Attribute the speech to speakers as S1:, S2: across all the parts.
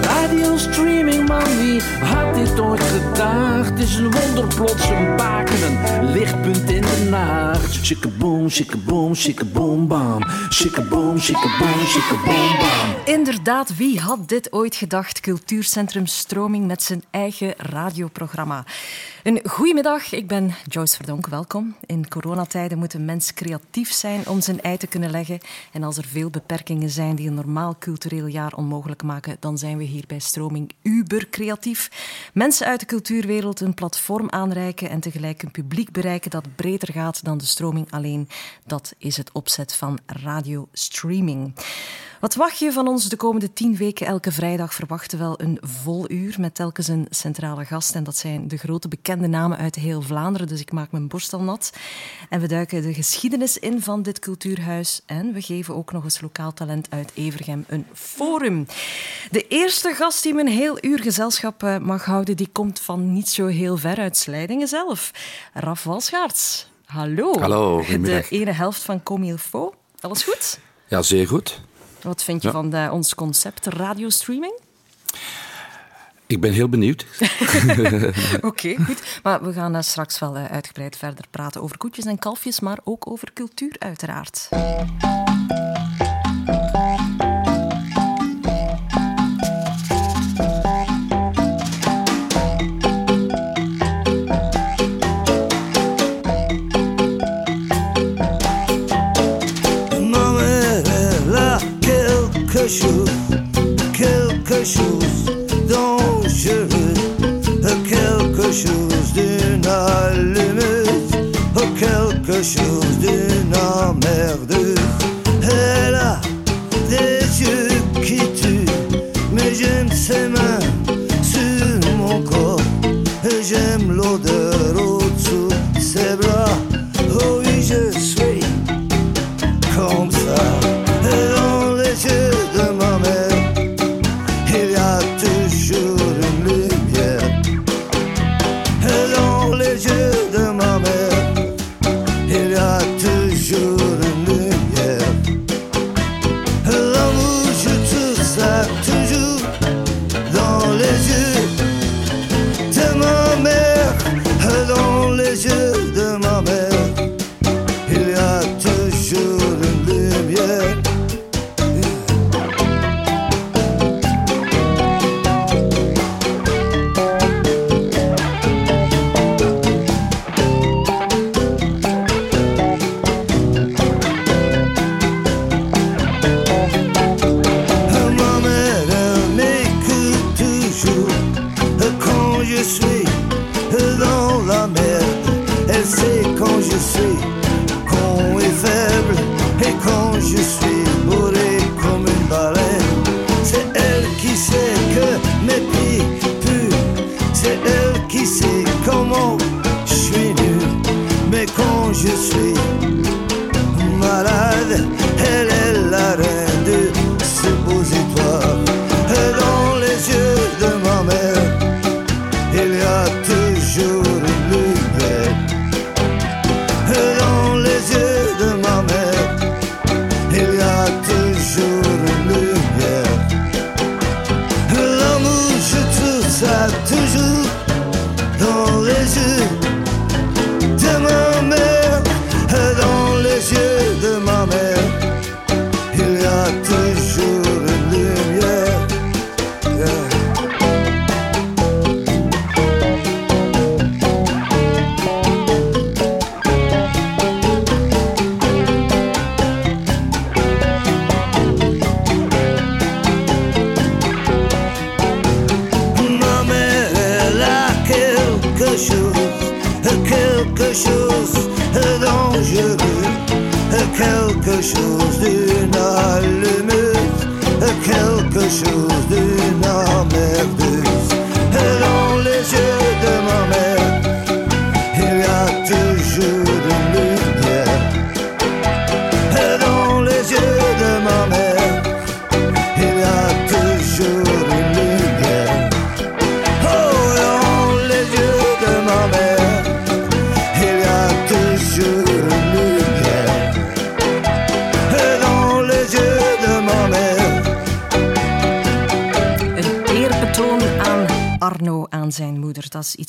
S1: Radio streaming, man, wie had dit ooit gedacht? Is een wonder, plots een een lichtpunt in nacht. Shikkaboom, shikkaboom, shikkaboom, bam. Shikkaboom, shikkaboom, shikkaboom, bam.
S2: Inderdaad, wie had dit ooit gedacht? Cultuurcentrum Stroming met zijn eigen radioprogramma. Een goedemiddag, ik ben Joyce Verdonk, welkom. In coronatijden moet een mens creatief zijn om zijn ei te kunnen leggen. En als er veel beperkingen zijn die een normaal cultureel jaar onmogelijk maken, dan zijn we hier bij Stroming uber creatief. Mensen uit de cultuurwereld een platform aanreiken en tegelijk een publiek bereiken dat breder gaat dan de stroming alleen. Dat is het opzet van radiostreaming. Wat wacht je van ons de komende tien weken? Elke vrijdag verwachten wel een vol uur met telkens een centrale gast. En dat zijn de grote bekende namen uit heel Vlaanderen. Dus ik maak mijn borst al nat. En we duiken de geschiedenis in van dit cultuurhuis. En we geven ook nog eens lokaal talent uit Evergem een forum. De eerste gast die me een heel uur gezelschap eh, mag houden, die komt van niet zo heel ver uit Slijdingen zelf. Raf Walschaerts. Hallo.
S3: Hallo,
S2: De ene helft van Comilfo. Alles goed?
S3: Ja, zeer goed.
S2: Wat vind je
S3: Ja.
S2: van eh, ons concept radiostreaming?
S3: Ik ben heel benieuwd.
S2: Oké, goed. Maar we gaan eh, straks wel eh, uitgebreid verder praten over koetjes en kalfjes, maar ook over cultuur uiteraard.
S4: Quelque chose d'une emmerdeuse.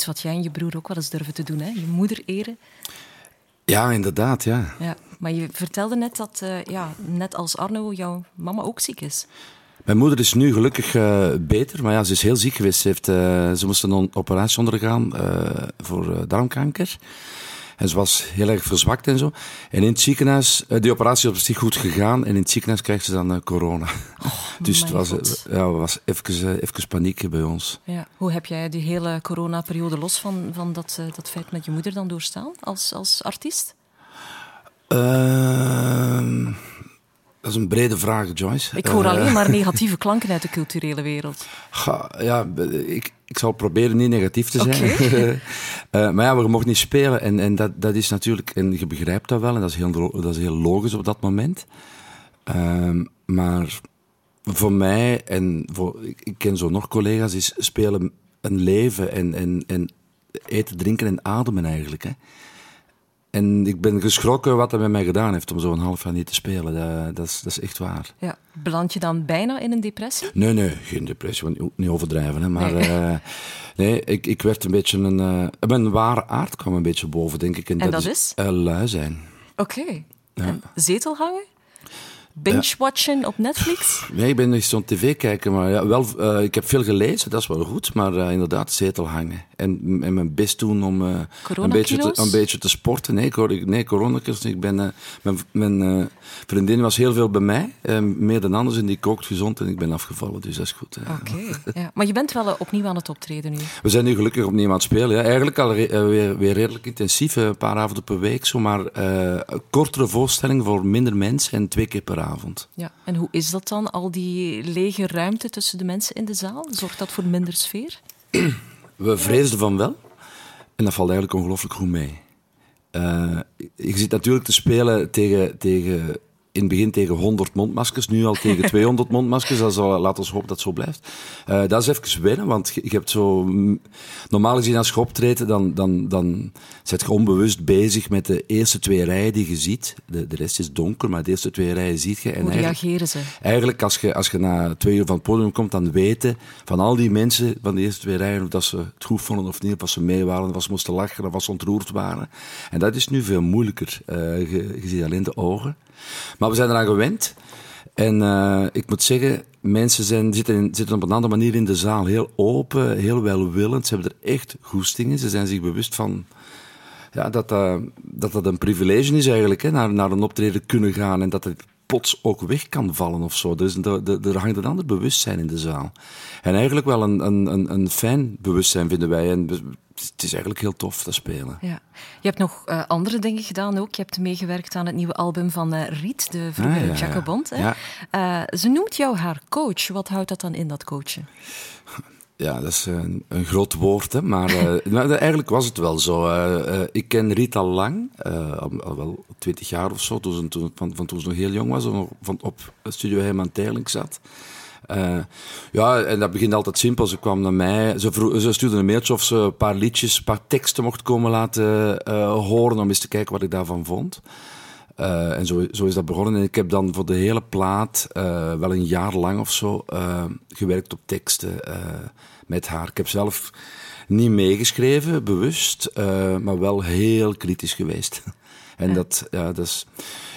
S2: Wat jij en je broer ook wel eens durven te doen, hè? Je moeder eren.
S3: Ja, inderdaad, ja.
S2: Ja, maar je vertelde net dat, uh, ja, net als Arno, jouw mama ook ziek is.
S3: Mijn moeder is nu gelukkig uh, beter, maar ja, ze is heel ziek geweest. Ze, heeft, uh, ze moest een operatie ondergaan voor darmkanker. En ze was heel erg verzwakt en zo. En in het ziekenhuis, uh, die operatie is op zich goed gegaan. En in het ziekenhuis krijgt ze dan uh, corona.
S2: Oh,
S3: dus het was, uh, ja, was even, even paniek bij ons.
S2: Ja. Hoe heb jij die hele coronaperiode los van, van dat, dat feit met je moeder dan doorstaan als, als artiest?
S3: Ehm, dat is een brede vraag, Joyce.
S2: Ik hoor alleen maar negatieve klanken uit de culturele wereld.
S3: Ja, ik, ik zal proberen niet negatief te zijn.
S2: Okay.
S3: uh, maar ja, we mochten niet spelen. En, en dat, dat is natuurlijk, en je begrijpt dat wel, en dat is heel, dat is heel logisch op dat moment. Uh, maar voor mij, en voor, ik, ik, ken zo nog collega's, is spelen een leven en, en, en eten, drinken en ademen eigenlijk. Hè. En ik ben geschrokken wat hij met mij gedaan heeft om zo'n half jaar niet te spelen. Dat, dat, is, dat is echt waar.
S2: Ja. Beland je dan bijna in een depressie?
S3: Nee, nee, geen depressie. Want niet overdrijven. Hè. Maar nee, uh, nee ik, ik werd een beetje een... Uh, mijn ware aard kwam een beetje boven, denk ik.
S2: En,
S3: en
S2: dat,
S3: is?
S2: is?
S3: Lui zijn.
S2: Oké. Okay. Ja. Zetel hangen? Binge-watchen op Netflix?
S3: Nee, ik ben niet zo'n tv kijken, maar ja, wel, uh, ik heb veel gelezen, dat is wel goed. Maar uh, inderdaad, zetel hangen. En, en mijn best doen om uh, een, beetje te, een beetje te sporten. Nee, ik, nee. Ik ben, mijn mijn vriendin was heel veel bij mij, meer dan anders. En die kookt gezond en ik ben afgevallen, dus dat is goed.
S2: Oké, okay, ja. maar je bent wel opnieuw aan het optreden nu?
S3: We zijn nu gelukkig opnieuw aan het spelen. Ja. Eigenlijk al re weer, weer redelijk intensief, een paar avonden per week. Zomaar kortere voorstelling voor minder mensen en twee keer per avond.
S2: Ja, en hoe is dat dan, al die lege ruimte tussen de mensen in de zaal? Zorgt dat voor minder sfeer?
S3: We vreesden van wel. En dat valt eigenlijk ongelooflijk goed mee. Uh, je zit natuurlijk te spelen tegen, tegen in het begin tegen 100 mondmaskers, nu al tegen 200 mondmaskers. Dat zal, laat ons hopen dat het zo blijft. Uh, dat is even wennen, want je, je hebt zo... Normaal gezien als je optreedt, dan, dan, dan zit je onbewust bezig met de eerste twee rijen die je ziet. De, de rest is donker, maar de eerste twee rijen ziet je. En
S2: Hoe reageren ze?
S3: Eigenlijk, als je, als je na twee uur van het podium komt, dan weten van al die mensen van de eerste twee rijen of dat ze het goed vonden of niet, of ze mee waren, of ze moesten lachen, of ze ontroerd waren. En dat is nu veel moeilijker. Uh, je, je ziet alleen de ogen. Maar we zijn eraan gewend. En uh, ik moet zeggen, mensen zijn, zitten, zitten op een andere manier in de zaal. Heel open, heel welwillend. Ze hebben er echt goesting in. Ze zijn zich bewust van ja, dat, uh, dat dat een privilege is eigenlijk. Hè, naar, naar een optreden kunnen gaan en dat het plots ook weg kan vallen of zo. Dus er hangt een ander bewustzijn in de zaal. En eigenlijk wel een, een, een fijn bewustzijn vinden wij. En het is eigenlijk heel tof te spelen.
S2: Ja. Je hebt nog uh, andere dingen gedaan ook. Je hebt meegewerkt aan het nieuwe album van uh, Riet, de vroegere ah, ja, Jacobond.
S3: Ja.
S2: Uh, ze noemt jou haar coach. Wat houdt dat dan in, dat coachen?
S3: Ja, dat is een, een groot woord, hè? maar eigenlijk was het wel zo. ik ken Riet al lang, al, al, wel twintig jaar of zo, toen, toen, van, van toen ze nog heel jong was, van, op Studio Herman Terling zat. Uh, ja, en dat begint altijd simpel. Ze kwam naar mij, ze, vroeg, ze stuurde een mailtje of ze een paar liedjes, een paar teksten mocht komen laten uh, horen om eens te kijken wat ik daarvan vond. Uh, en zo, zo is dat begonnen. En ik heb dan voor de hele plaat, wel een jaar lang of zo, gewerkt op teksten met haar. Ik heb zelf niet meegeschreven, bewust, maar wel heel kritisch geweest. en ja. dat, ja, dat is...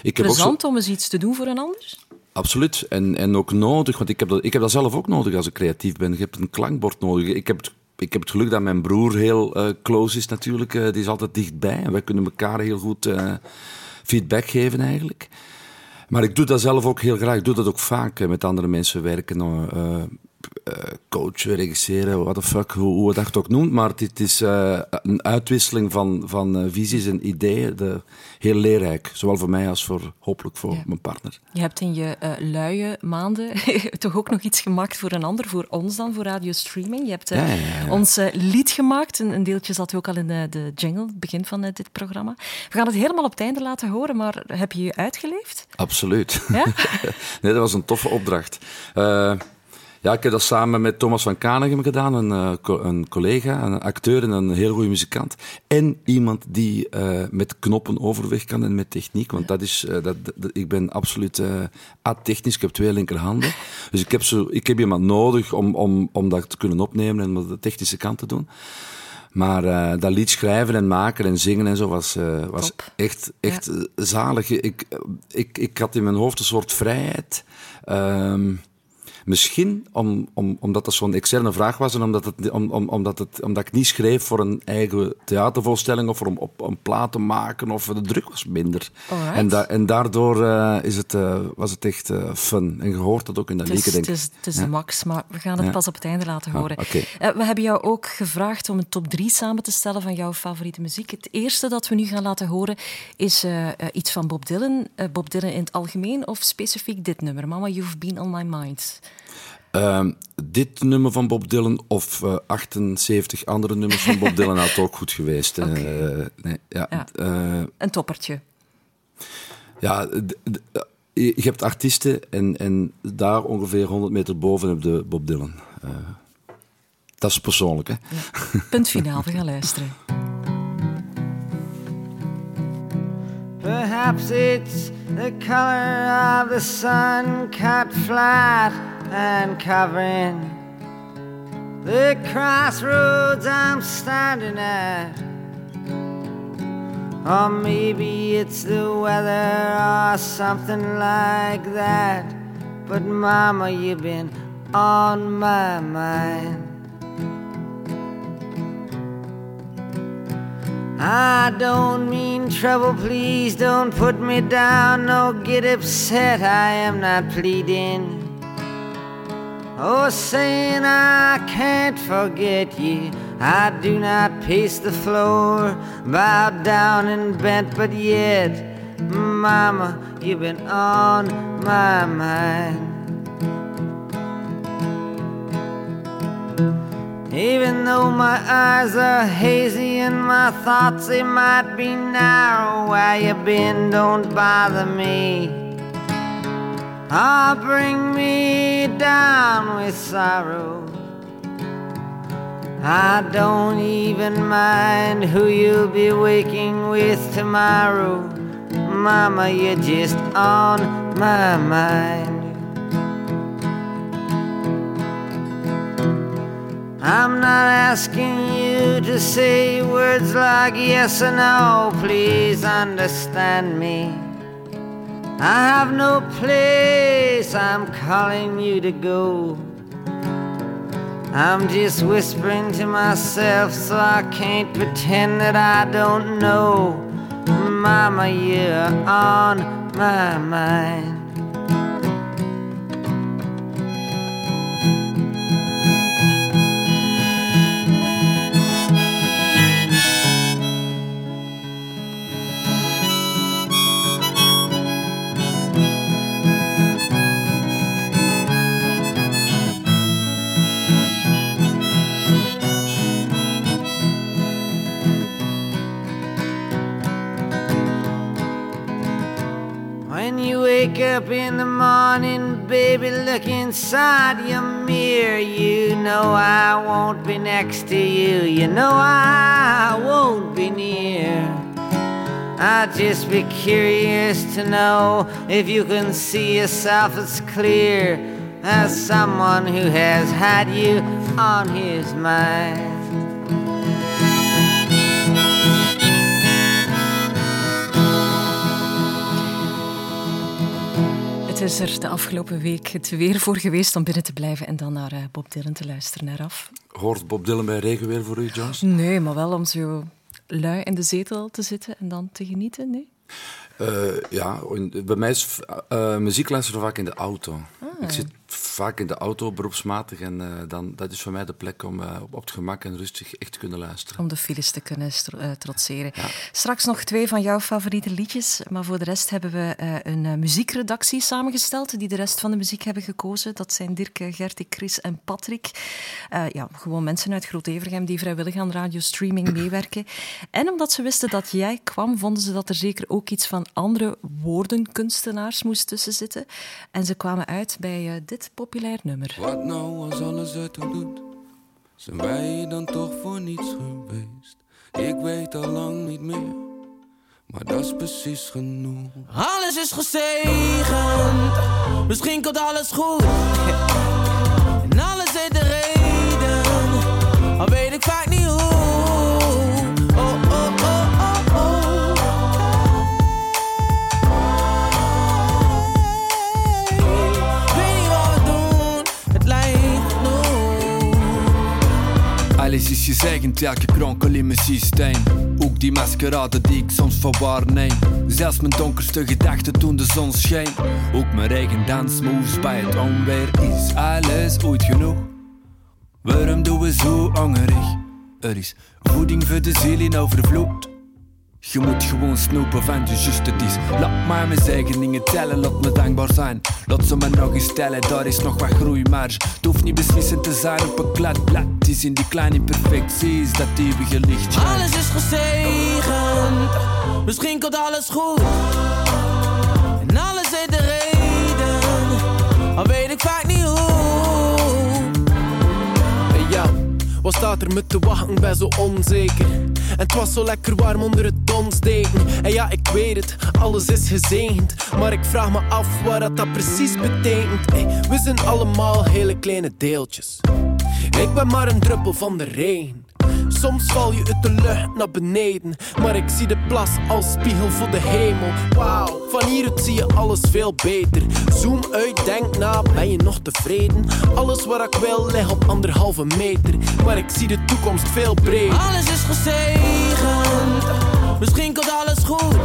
S2: Ik heb Plezant ook zo... om eens iets te doen voor een ander?
S3: Absoluut. En, en ook nodig, want ik heb, dat, ik heb dat zelf ook nodig als ik creatief ben. Je hebt een klankbord nodig. Ik heb het, ik heb het geluk dat mijn broer heel uh, close is natuurlijk. Uh, die is altijd dichtbij. En wij kunnen elkaar heel goed uh, feedback geven eigenlijk. Maar ik doe dat zelf ook heel graag. Ik doe dat ook vaak met andere mensen werken. Uh, coachen, regisseren, what the fuck, hoe, hoe het ook noemt. Maar het is uh, een uitwisseling van, van uh, visies en ideeën. De, heel leerrijk. Zowel voor mij als voor, hopelijk voor ja. mijn partner.
S2: Je hebt in je luie maanden toch ook nog iets gemaakt voor een ander, voor ons dan, voor Radio Streaming. Je hebt ja, ja, ons lied gemaakt. Een, een, deeltje zat ook al in de jingle, het begin van dit programma. We gaan het helemaal op het einde laten horen, maar heb je je uitgeleefd?
S3: Absoluut.
S2: Ja?
S3: nee, dat was een toffe opdracht. Ja, ik heb dat samen met Thomas van Kanegem gedaan, een, co een collega, een acteur en een heel goede muzikant. En iemand die uh, met knoppen overweg kan en met techniek. Want dat is, uh, dat, dat, ik ben absoluut atechnisch, ik heb twee linkerhanden. Dus ik heb, zo, ik heb iemand nodig om, om, om dat te kunnen opnemen en de technische kant te doen. Maar uh, dat lied schrijven en maken en zingen en zo was, uh, was echt, echt ja. zalig. Ik, ik, ik had in mijn hoofd een soort vrijheid. Um, Misschien om, om, omdat dat zo'n externe vraag was en omdat, het, om, om, omdat, het, omdat ik niet schreef voor een eigen theatervoorstelling of voor om op een plaat te maken of de druk was minder. En, da, en daardoor uh, is het, uh, was het echt uh, fun. En je hoort dat ook in dat liedje, denk
S2: ik. Het is, het is ja? max, maar we gaan het ja. pas op het einde laten horen. Ah, okay. we hebben jou ook gevraagd om een top 3 samen te stellen van jouw favoriete muziek. Het eerste dat we nu gaan laten horen is iets van Bob Dylan. Bob Dylan in het algemeen of specifiek dit nummer, Mama, You've Been On My Mind.
S3: Uh, dit nummer van Bob Dylan of uh, 78 andere nummers van Bob Dylan had ook goed geweest. Okay. Uh, nee, ja,
S2: ja. Uh, een toppertje.
S3: Ja, je hebt artiesten en, en daar ongeveer 100 meter boven heb je Bob Dylan. Uh, dat is persoonlijk, hè?
S2: Ja. Punt finaal, we gaan luisteren.
S5: Perhaps it's the color of the sun cut flat and covering the crossroads I'm standing at. Or maybe it's the weather or something like that. But mama, you've been on my mind. I don't mean trouble, please don't put me down, no get upset, I am not pleading. Oh, saying I can't forget ye. I do not pace the floor, bowed down and bent, but yet, Mama, you've been on my mind. Even though my eyes are hazy and my thoughts they might be narrow, where you been don't bother me. Ah, bring me down with sorrow. I don't even mind who you'll be waking with tomorrow. Mama, you're just on my mind. I'm not asking you to say words like yes or no, please understand me. I have no place I'm calling you to go. I'm just whispering to myself so I can't pretend that I don't know. Mama, you're on my mind. Look inside your mirror. You know I won't be next to you. You know I won't be near. I'd just be curious to know if you can see yourself as clear as someone who has had you on his mind.
S2: Het is er de afgelopen week het weer voor geweest om binnen te blijven en dan naar uh, Bob Dylan te luisteren naar af.
S3: Hoort Bob Dylan bij regenweer voor u, Jones?
S2: Nee, maar wel om zo lui in de zetel te zitten en dan te genieten, nee?
S3: Uh, ja, bij mij is uh, muziek luisteren vaak in de auto. Ah. Ik zit vaak in de auto, beroepsmatig. En uh, dan, dat is voor mij de plek om uh, op het gemak en rustig echt te kunnen luisteren.
S2: Om de files te kunnen uh, trotseren. Ja. Straks nog twee van jouw favoriete liedjes. Maar voor de rest hebben we een muziekredactie samengesteld die de rest van de muziek hebben gekozen. Dat zijn Dirk, Gertie, Chris en Patrick. ja, gewoon mensen uit Groot-Evergem die vrijwillig aan radiostreaming meewerken. En omdat ze wisten dat jij kwam, vonden ze dat er zeker ook iets van andere woordenkunstenaars moest tussen zitten. En ze kwamen uit bij dit populair nummer.
S6: Wat nou als alles het doet? Zijn wij dan toch voor niets geweest? Ik weet al lang niet meer, maar dat is precies genoeg.
S7: Alles is gezegend, misschien komt alles goed.
S8: Is gezegend, elke kronkel in mijn systeem. Ook die maskerade die ik soms voor waar neem. Zelfs mijn donkerste gedachten toen de zon scheen. Ook mijn eigen dansmoves bij het onweer. Is alles ooit genoeg? Waarom doen we zo hongerig? Er is voeding voor de ziel in overvloed. Je moet gewoon snoepen van je just het is. Laat mij mijn eigen dingen tellen, laat me dankbaar zijn. Laat ze me nog eens tellen, daar is nog wat groeimarge. Het hoeft niet beslissend te zijn op een klad blad. Het is in die kleine imperfecties dat eeuwige licht.
S7: Alles is gezegend, misschien komt alles goed. En alles heeft de reden, al weet ik vaak
S9: wat staat er me te wachten? Ben zo onzeker. En het was zo lekker warm onder het donsdeken. En ja, ik weet het, alles is gezegend. Maar ik vraag me af wat dat, precies betekent. We zijn allemaal hele kleine deeltjes. Ik ben maar een druppel van de regen. Soms val je uit de lucht naar beneden. Maar ik zie de plas als spiegel voor de hemel. Wauw, van hieruit zie je alles veel beter. Zoom uit, denk na, ben je nog tevreden? Alles wat ik wil ligt op anderhalve meter. Maar ik zie de toekomst veel breder.
S7: Alles is gezegend, misschien komt alles goed.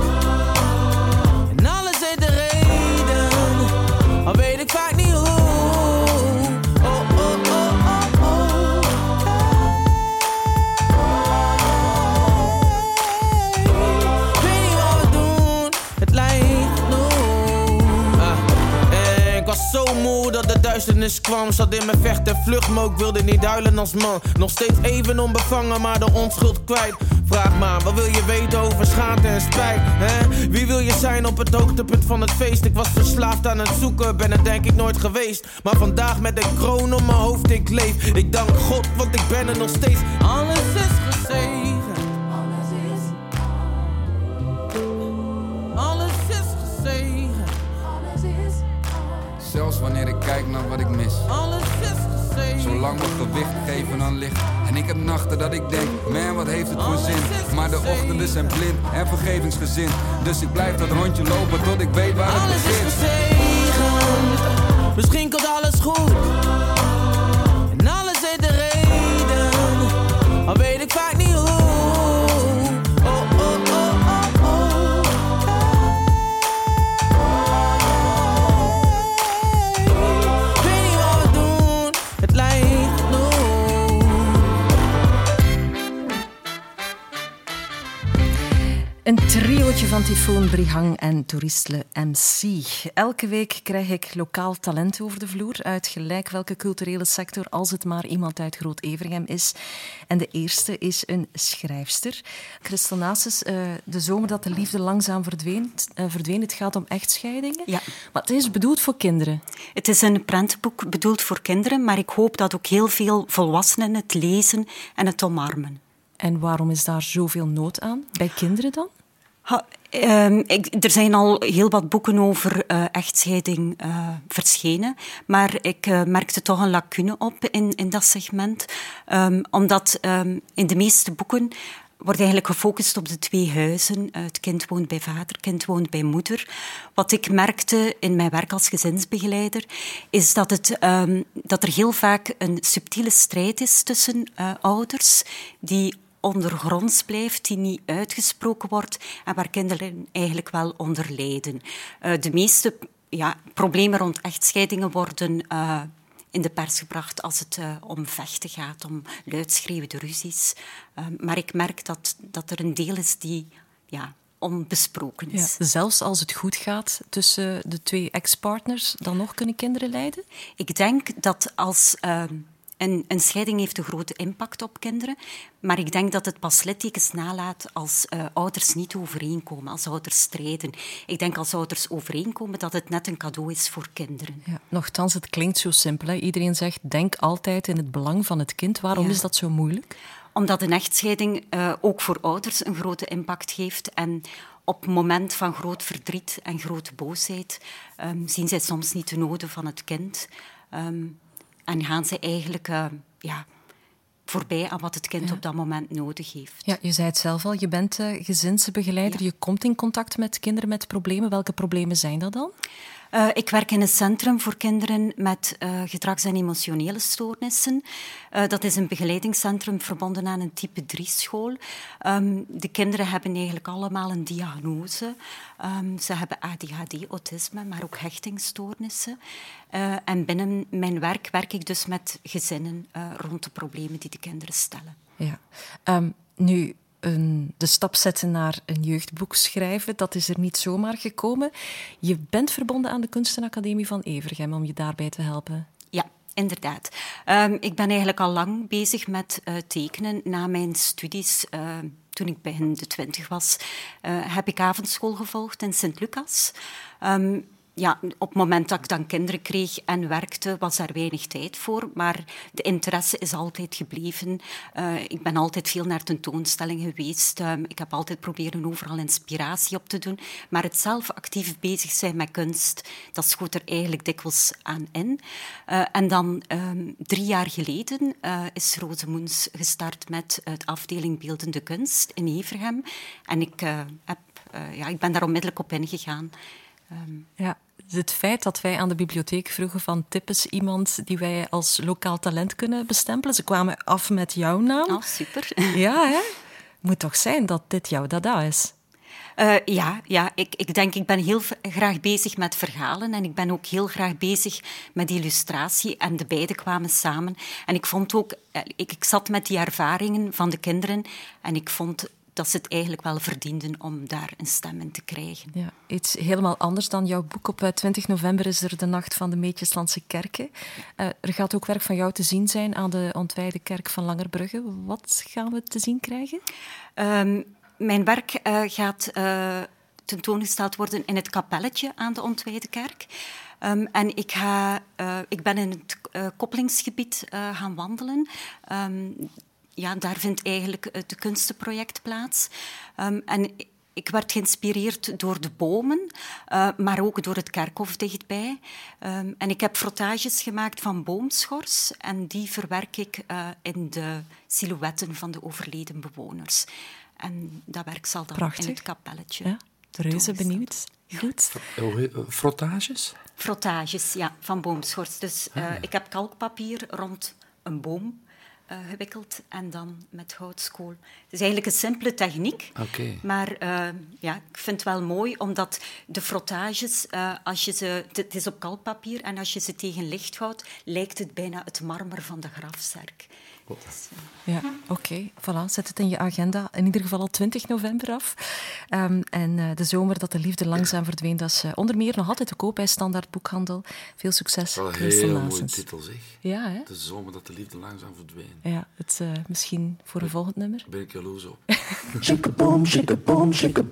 S7: En alles heeft de reden, al weet ik vaak zo moe dat de duisternis kwam. Zat in mijn vecht en vlucht, maar ik wilde niet huilen als man. Nog steeds even onbevangen, maar de onschuld kwijt. Vraag maar, wat wil je weten over schaamte en spijt? Hè? Wie wil je zijn op het hoogtepunt van het feest? Ik was verslaafd aan het zoeken, ben er denk ik nooit geweest. Maar vandaag met de kroon op mijn hoofd, ik leef. Ik dank God, want ik ben er nog steeds. Alles is gezegend.
S6: Naar wat ik mis.
S7: Alles is gezegend.
S6: Zolang we gewicht geven aan licht. En ik heb nachten dat ik denk, man wat heeft het voor zin. Maar de ochtenden zijn blind en vergevingsgezind. Dus ik blijf dat rondje lopen tot ik weet waar het
S7: Alles is
S6: begint.
S7: gezegend, misschien komt alles goed.
S2: Een triootje van Tyfoon Brihang en Toeristle MC. Elke week krijg ik lokaal talent over de vloer uit gelijk welke culturele sector, als het maar iemand uit Groot-Evergem is. En de eerste is een schrijfster. Christel Nasus, eh, de zomer dat de liefde langzaam verdween, eh, verdween. Het gaat om echtscheidingen.
S10: Ja.
S2: Maar het is bedoeld voor kinderen.
S10: Het is een prentenboek bedoeld voor kinderen, maar ik hoop dat ook heel veel volwassenen het lezen en het omarmen.
S2: En waarom is daar zoveel nood aan? Bij kinderen dan?
S10: Ehm, er zijn al heel wat boeken over eh, echtscheiding eh, verschenen, maar ik eh, merkte toch een lacune op in, in dat segment, Ehm, omdat ehm, in de meeste boeken wordt eigenlijk gefocust op de twee huizen. Het kind woont bij vader, het kind woont bij moeder. Wat ik merkte in mijn werk als gezinsbegeleider, is dat, het, dat er heel vaak een subtiele strijd is tussen ouders die ondergronds blijft, die niet uitgesproken wordt en waar kinderen eigenlijk wel onder lijden. Eh, de meeste ja, problemen rond echtscheidingen worden eh, in de pers gebracht als het eh, om vechten gaat, om luidschreeuwende ruzies. Maar ik merk dat, dat er een deel is die ja, onbesproken is.
S2: Ja, zelfs als het goed gaat tussen de twee ex-partners, dan nog kunnen kinderen lijden?
S10: Ik denk dat als ehm, een, scheiding heeft een grote impact op kinderen, maar ik denk dat het pas littekens nalaat als uh, ouders niet overeenkomen, als ouders strijden. Ik denk als ouders overeenkomen dat het net een cadeau is voor kinderen.
S2: Ja, nochtans, het klinkt zo simpel. Hè? Iedereen zegt, denk altijd in het belang van het kind. Waarom is dat zo moeilijk?
S10: Omdat een echtscheiding uh, ook voor ouders een grote impact heeft en op het moment van groot verdriet en grote boosheid um, zien zij soms niet de noden van het kind. Um, en gaan ze eigenlijk uh, ja, voorbij aan wat het kind op dat moment nodig heeft.
S2: Ja, je zei het zelf al, je bent uh, gezinsbegeleider. Je komt in contact met kinderen met problemen. Welke problemen zijn dat dan?
S10: Uh, ik werk in een centrum voor kinderen met uh, gedrags- en emotionele stoornissen. Uh, dat is een begeleidingscentrum verbonden aan een type 3-school. Um, de kinderen hebben eigenlijk allemaal een diagnose. Um, ze hebben ADHD, autisme, maar ook hechtingstoornissen. en binnen mijn werk werk ik dus met gezinnen rond de problemen die de kinderen stellen.
S2: Ja. Um, nu, de stap zetten naar een jeugdboek schrijven, dat is er niet zomaar gekomen. Je bent verbonden aan de Kunstenacademie van Evergem om je daarbij te helpen.
S10: Ja, inderdaad. Um, ik ben eigenlijk al lang bezig met uh, tekenen na mijn studies. Uh, toen ik begin de twintig was, uh, heb ik avondschool gevolgd in Sint-Lucas. Um, ja, op het moment dat ik dan kinderen kreeg en werkte, was daar weinig tijd voor. Maar de interesse is altijd gebleven. Uh, ik ben altijd veel naar tentoonstellingen geweest. Uh, ik heb altijd proberen overal inspiratie op te doen. Maar het zelf actief bezig zijn met kunst, dat schoot er eigenlijk dikwijls aan in. Uh, en dan um, drie jaar geleden is Roze gestart met de afdeling Beeldende Kunst in Evergem. En ik, heb, ja, ik ben daar onmiddellijk op ingegaan.
S2: Um, ja, het feit dat wij aan de bibliotheek vroegen van tip eens iemand die wij als lokaal talent kunnen bestempelen. Ze kwamen af met jouw naam.
S10: Oh, super.
S2: Ja, hè? Moet toch zijn dat dit jouw dada is?
S10: Uh, ja, ja ik, ik denk, ik ben heel graag bezig met verhalen en ik ben ook heel graag bezig met illustratie en de beide kwamen samen. En ik vond ook, eh, ik, ik zat met die ervaringen van de kinderen en ik vond dat ze het eigenlijk wel verdienden om daar een stem in te krijgen.
S2: Ja, iets helemaal anders dan jouw boek. Op 20 eh, november is er de Nacht van de Meetjeslandse Kerken. Uh, er gaat ook werk van jou te zien zijn aan de ontwijde kerk van Langerbrugge. Wat gaan we te zien krijgen?
S10: Um, mijn werk uh, gaat uh, tentoongesteld worden in het kapelletje aan de ontwijde kerk. Um, en ik, ga, ik ben in het koppelingsgebied gaan wandelen. Um, ja, daar vindt eigenlijk het kunstenproject plaats. Um, en ik werd geïnspireerd door de bomen, uh, maar ook door het kerkhof dichtbij. Um, en ik heb frottages gemaakt van boomschors en die verwerk ik uh, in de silhouetten van de overleden bewoners. En dat werk zal dan
S2: Prachtig.
S10: in het kapelletje.
S2: Ja, reuze benieuwd. Goed.
S3: Frottages?
S10: Frottages, ja, van boomschors. Dus uh, ik heb kalkpapier rond een boom uh, gewikkeld en dan met houtskool. Het is eigenlijk een simpele techniek,
S3: okay.
S10: maar uh, ja, ik vind het wel mooi omdat de frottages, uh, als je ze, het is op kalkpapier en als je ze tegen licht houdt, lijkt het bijna het marmer van de grafzerk.
S2: Ja, oké. Okay. Voilà, zet het in je agenda. In ieder geval al 20 november af. Um, en uh, de zomer dat de liefde langzaam verdween, dat is uh, onder meer nog altijd te koop bij Standaard Boekhandel. Veel succes.
S3: Wel een heel mooie titel, zeg.
S2: Ja, hè?
S3: De zomer dat de liefde langzaam verdween.
S2: Ja, het, uh, misschien voor een volgend nummer.
S3: Ben ik jaloers op.
S1: shake a boom, shake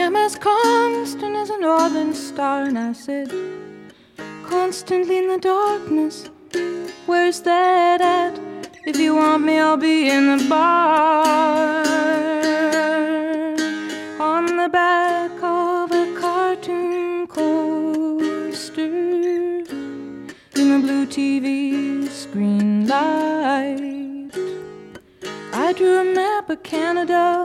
S11: am as constant as a northern star. And I said, Constantly in the darkness, where's that at? If you want me, I'll be in the bar. On the back of a cartoon coaster, in the blue TV screen light. I drew a map of Canada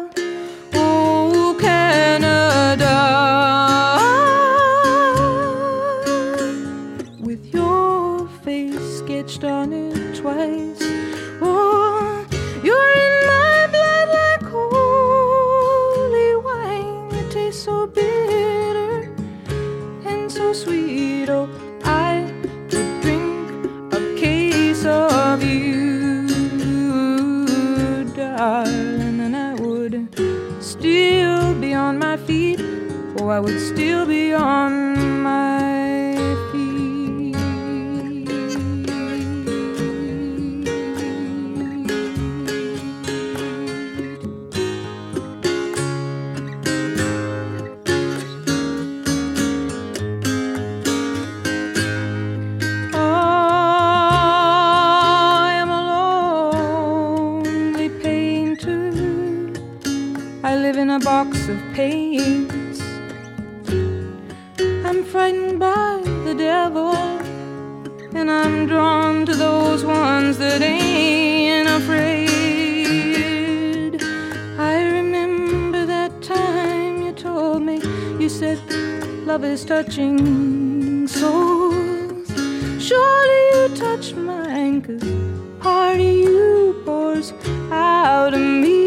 S11: you said, love is touching souls. Surely you touch mine, cause part of you pours out of me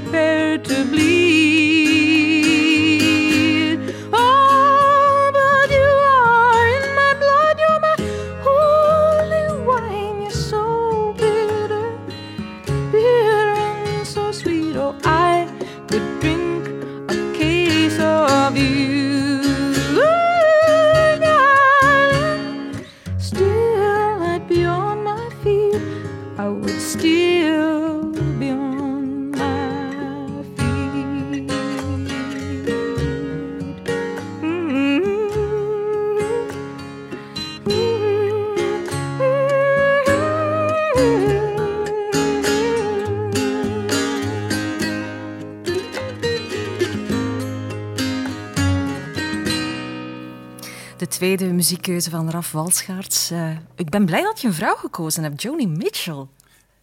S11: prepared to bleed.
S2: Muziekkeuze van Raf Walschaerts. Eh, ik ben blij dat je een vrouw gekozen hebt, Joni Mitchell.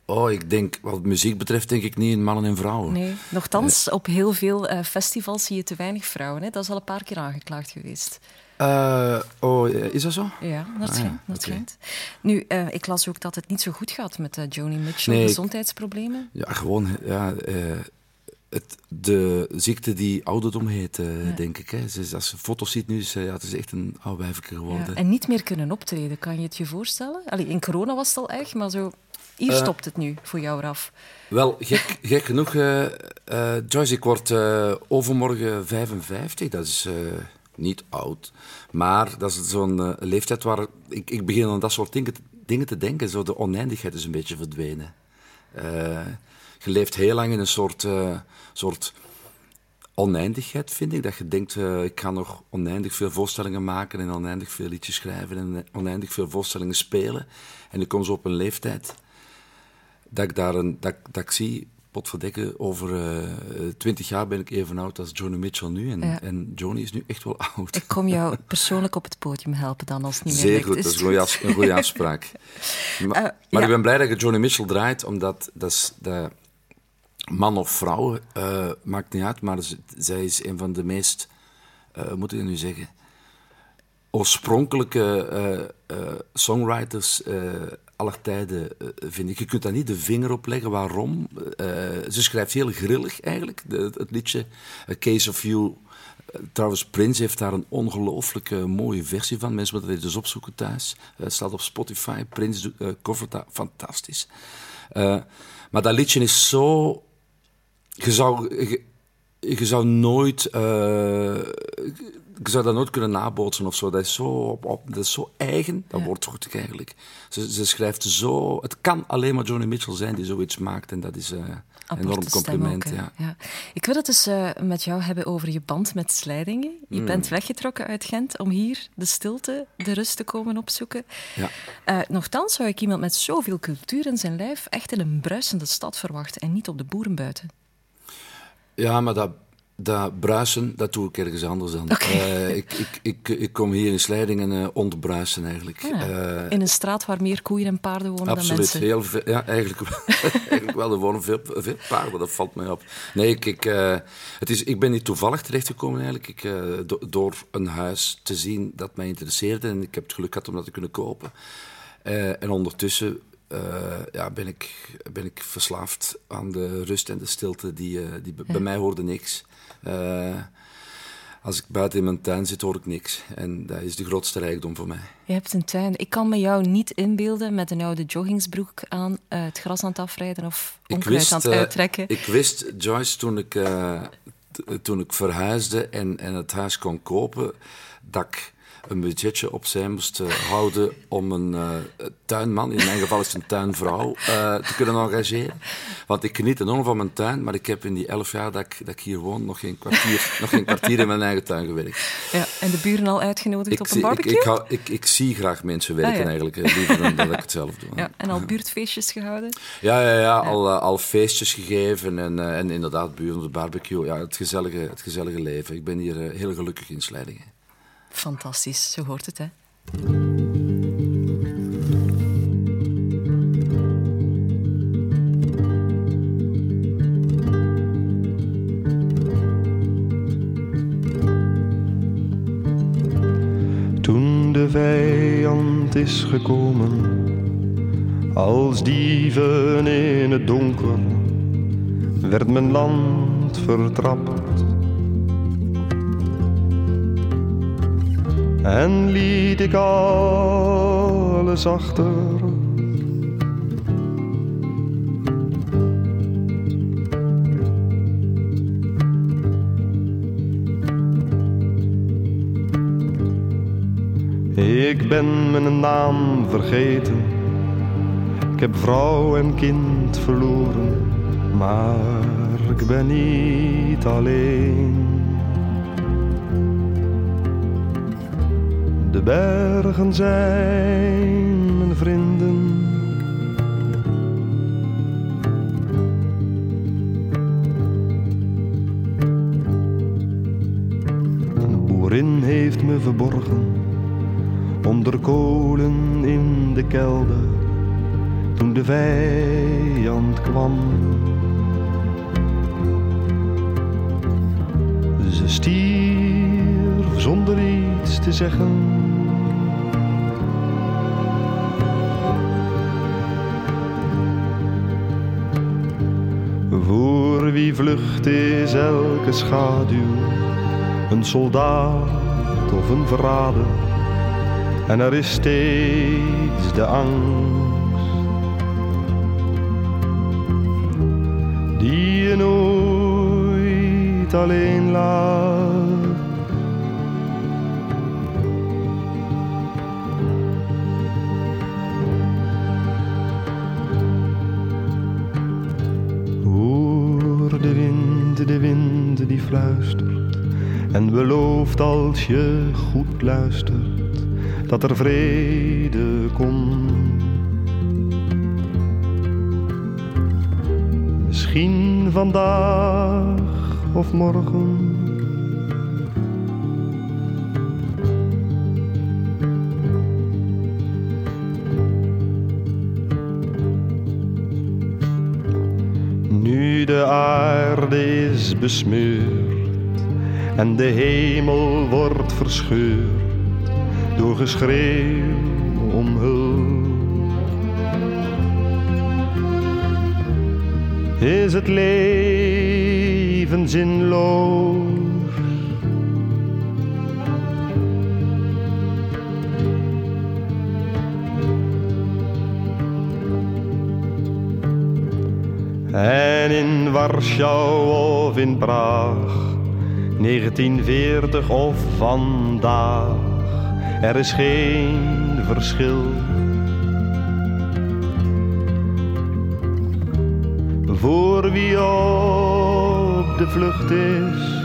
S3: Oh, ik denk, wat muziek betreft, denk ik niet in mannen en vrouwen.
S2: Nee, nochtans, op heel veel eh, festivals zie je te weinig vrouwen. Hè? Dat is al een paar keer aangeklaagd geweest.
S3: Eh, oh, eh, is dat zo?
S2: Ja, dat
S3: Ah,
S2: schijnt.
S3: ja.
S2: Nu, eh, ik las ook dat het niet zo goed gaat met eh, Joni Mitchell.
S3: Nee, ik-
S2: Gezondheidsproblemen.
S3: Ja, gewoon ja, eh, het, de ziekte die ouderdom heet, eh,
S2: Ja.
S3: denk ik. Hè. Ze als je foto's ziet nu, is ja, het is echt een oud geworden.
S2: Ja, en niet meer kunnen optreden, kan je het je voorstellen? Allee, in corona was het al erg, maar zo... Hier
S3: Eh,
S2: stopt het nu voor jou, Raf.
S3: Wel, gek, gek genoeg, eh, Joyce, ik word overmorgen 55. Dat is niet oud. Maar dat is zo'n leeftijd waar ik, ik begin aan dat soort dingen, te- dingen te denken. Zo de oneindigheid is een beetje verdwenen. Je leeft heel lang in een soort, soort oneindigheid, vind ik. Dat je denkt, eh, ik ga nog oneindig veel voorstellingen maken en oneindig veel liedjes schrijven en oneindig veel voorstellingen spelen. En ik kom zo op een leeftijd dat ik daar een, dat, dat ik zie, potverdikke, over eh, twintig jaar ben ik even oud als Johnny Mitchell nu. En,
S2: Ja.
S3: en Johnny is nu echt wel oud.
S2: Ik kom jou persoonlijk op het podium helpen dan, als het niet meer
S3: Zeer
S2: lukt.
S3: goed, dat is een goede, afspraak. maar
S2: Eh,
S3: maar
S2: ja.
S3: ik ben blij dat je Johnny Mitchell draait, omdat dat is, dat, man of vrouw, eh, maakt niet uit, maar zij is een van de meest, hoe moet ik nu zeggen, oorspronkelijke eh, songwriters aller tijden, vind ik. Je kunt daar niet de vinger op leggen. Waarom? Ze schrijft heel grillig eigenlijk, de- het liedje A Case of You. Trouwens, Prince heeft daar een ongelooflijk mooie versie van. Mensen moeten het dus opzoeken thuis. Het staat op Spotify. Prince covert dat fantastisch. Maar dat liedje is zo... Je zou, je, je zou nooit... eh, ik zou dat nooit kunnen nabootsen of zo. Dat is zo, op, op- dat is zo eigen, dat zocht ik eigenlijk. Ze, ze schrijft zo... Het kan alleen maar Johnny Mitchell zijn die zoiets maakt. En dat is eh, een
S2: Aparte
S3: enorm compliment.
S2: ook,
S3: ja.
S2: Ja. Ik wil het dus eh, met jou hebben over je band met Slijdingen. Je
S3: Hmm.
S2: bent weggetrokken uit Gent om hier de stilte, de rust te komen opzoeken.
S3: Ja.
S2: Eh, nochtans zou ik iemand met zoveel cultuur in zijn lijf echt in een bruisende stad verwachten en niet op de boeren buiten.
S3: Ja, maar dat, dat bruisen, dat doe ik ergens anders dan.
S2: Oké.
S3: Eh, ik, ik, ik, ik kom hier in Slijdingen eh ontbruisen eigenlijk.
S2: Ja,
S3: Eh,
S2: in een straat waar meer koeien en paarden wonen dan
S3: Absoluut,
S2: mensen.
S3: heel veel. Ja, eigenlijk, eigenlijk wel. Er wonen veel, veel paarden, dat valt mij op. Nee, ik, ik, het is, ik ben niet toevallig terechtgekomen eigenlijk. Ik, do- door een huis te zien dat mij interesseerde. En ik heb het geluk gehad om dat te kunnen kopen. En ondertussen ja, ben, ik, ben ik verslaafd aan de rust en de stilte. Die, eh, die, Bij mij hoorde niks. Eh, als ik buiten in mijn tuin zit, hoor ik niks. En dat is de grootste rijkdom voor mij.
S2: Je hebt een tuin. Ik kan me jou niet inbeelden met een oude joggingsbroek aan, eh, het gras aan het afrijden of onkruid aan het
S3: eh,
S2: uittrekken.
S3: ik wist, Joyce, toen ik, eh, toen ik verhuisde en, en het huis kon kopen, dat ik een budgetje opzij moest eh, houden om een eh, tuinman, in mijn geval is het een tuinvrouw, eh, te kunnen engageren. Want ik geniet enorm van mijn tuin, maar ik heb in die elf jaar dat ik, dat ik hier woon nog geen kwartier, nog geen kwartier in mijn eigen tuin gewerkt.
S2: Ja, en de buren al uitgenodigd op een
S3: ik,
S2: barbecue?
S3: ik, hou- ik, ik zie graag mensen werken
S2: Ah, ja.
S3: eigenlijk, liever dan dat ik het zelf doe.
S2: ja, en al buurtfeestjes gehouden?
S3: Ja, ja, ja, Al, al feestjes gegeven en, en inderdaad buren op de barbecue. Ja, het gezellige, het gezellige leven. Ik ben hier heel gelukkig in Slijdingen.
S2: Fantastisch, zo hoort het, hè?
S12: Toen de vijand is gekomen, als dieven in het donker, werd mijn land vertrapt. En liet ik alles achter. Ik ben mijn naam vergeten. Ik heb vrouw en kind verloren, maar ik ben niet alleen. Bergen zijn mijn vrienden. Een boerin heeft me verborgen onder kolen in de kelder toen de vijand kwam. Ze stierf zonder iets te zeggen. Wie vlucht is elke schaduw, een soldaat of een verrader. En er is steeds de angst die je nooit alleen laat. De wind die fluistert en belooft als je goed luistert dat er vrede komt. Misschien vandaag of morgen. Besmeurd en de hemel wordt verscheurd door geschreeuw om hulp. Is het leven zinloos? En in Warschau of in Praag 1940 of vandaag, er is geen verschil. Voor wie op de vlucht is.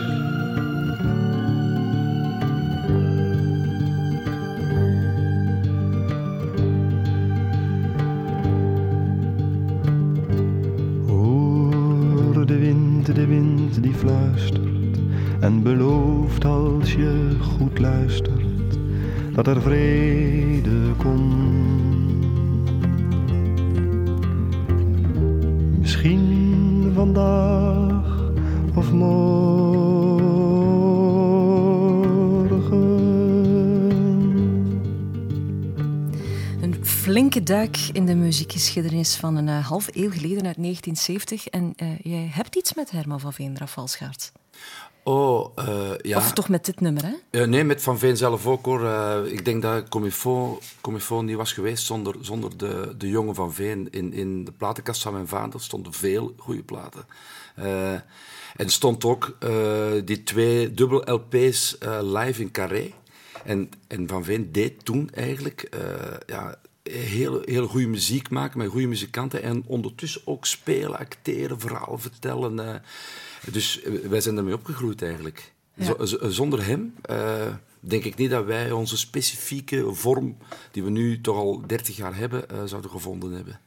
S12: Dat vrede komt. Misschien vandaag of morgen.
S2: Een flinke duik in de muziekgeschiedenis van een eh, half eeuw geleden uit 1970. En eh, jij hebt iets met Herman van Veen, Rafal Schaart.
S3: Oh, eh, ja.
S2: Of toch met dit nummer, hè?
S3: Eh, nee, met Van Veen zelf ook hoor. Eh, ik denk dat Comifo, Comifo niet was geweest zonder, zonder de, de jonge Van Veen. In, in de platenkast van mijn vader stonden veel goede platen. En stond ook die twee dubbel LP's live in Carré. En, en Van Veen deed toen eigenlijk ja, heel, heel goede muziek maken met goede muzikanten. En ondertussen ook spelen, acteren, verhalen vertellen. Dus eh, wij zijn daarmee opgegroeid eigenlijk.
S2: Ja.
S3: Zonder hem eh, denk ik niet dat wij onze specifieke vorm, die we nu toch al 30 jaar hebben, eh, zouden gevonden hebben.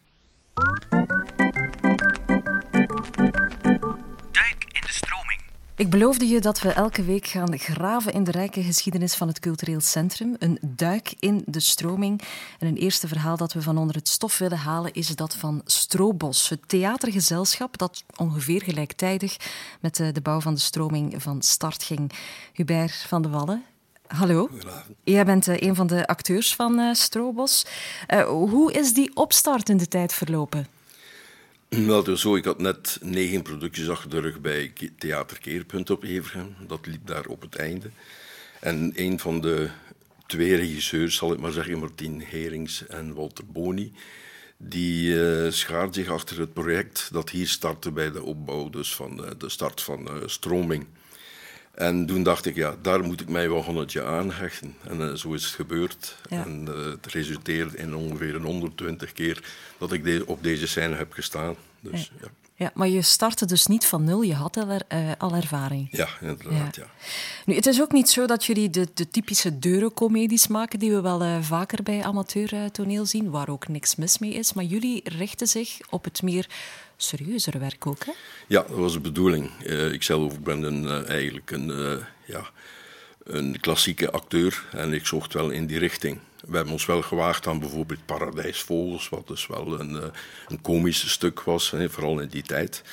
S2: Ik beloofde je dat we elke week gaan graven in de rijke geschiedenis van het cultureel centrum. Een duik in de stroming. En een eerste verhaal dat we van onder het stof willen halen is dat van Stroobos. Het theatergezelschap dat ongeveer gelijktijdig met de bouw van de stroming van start ging. Hubert van de Wallen. Hallo. Jij bent eh, een van de acteurs van eh Stroobos. Eh, hoe is die opstart in de tijd verlopen?
S13: Wel, zo, ik had net negen producties achter de rug bij Theater Keerpunt op Evergem. Dat liep daar op het einde. En een van de twee regisseurs, zal ik maar zeggen, Martien Herings en Walter Boni, die eh schaart zich achter het project dat hier startte bij de opbouw, dus van eh, de start van eh, Stroming. En toen dacht ik, ja, daar moet ik mij wel honderdje aan hechten. En eh, zo is het gebeurd.
S2: Ja.
S13: En eh, het resulteerde in ongeveer een 120 keer dat ik de- op deze scène heb gestaan. Dus ja,
S2: Ja, maar je startte dus niet van nul, je had al, er- eh, al ervaring.
S13: ja inderdaad. Ja.
S2: Nu, het is ook niet zo dat jullie de, de typische deurencomedies maken die we wel vaker bij amateurtoneel zien, waar ook niks mis mee is. Maar jullie richten zich op het meer serieuzere werk ook, hè?
S13: Ja, dat was de bedoeling. Eh, ik zelf ben een, eh, eigenlijk een, eh, ja, een klassieke acteur en ik zocht wel in die richting. We hebben ons wel gewaagd aan bijvoorbeeld Paradijsvogels, wat dus wel een, een komisch stuk was, hè, vooral in die tijd.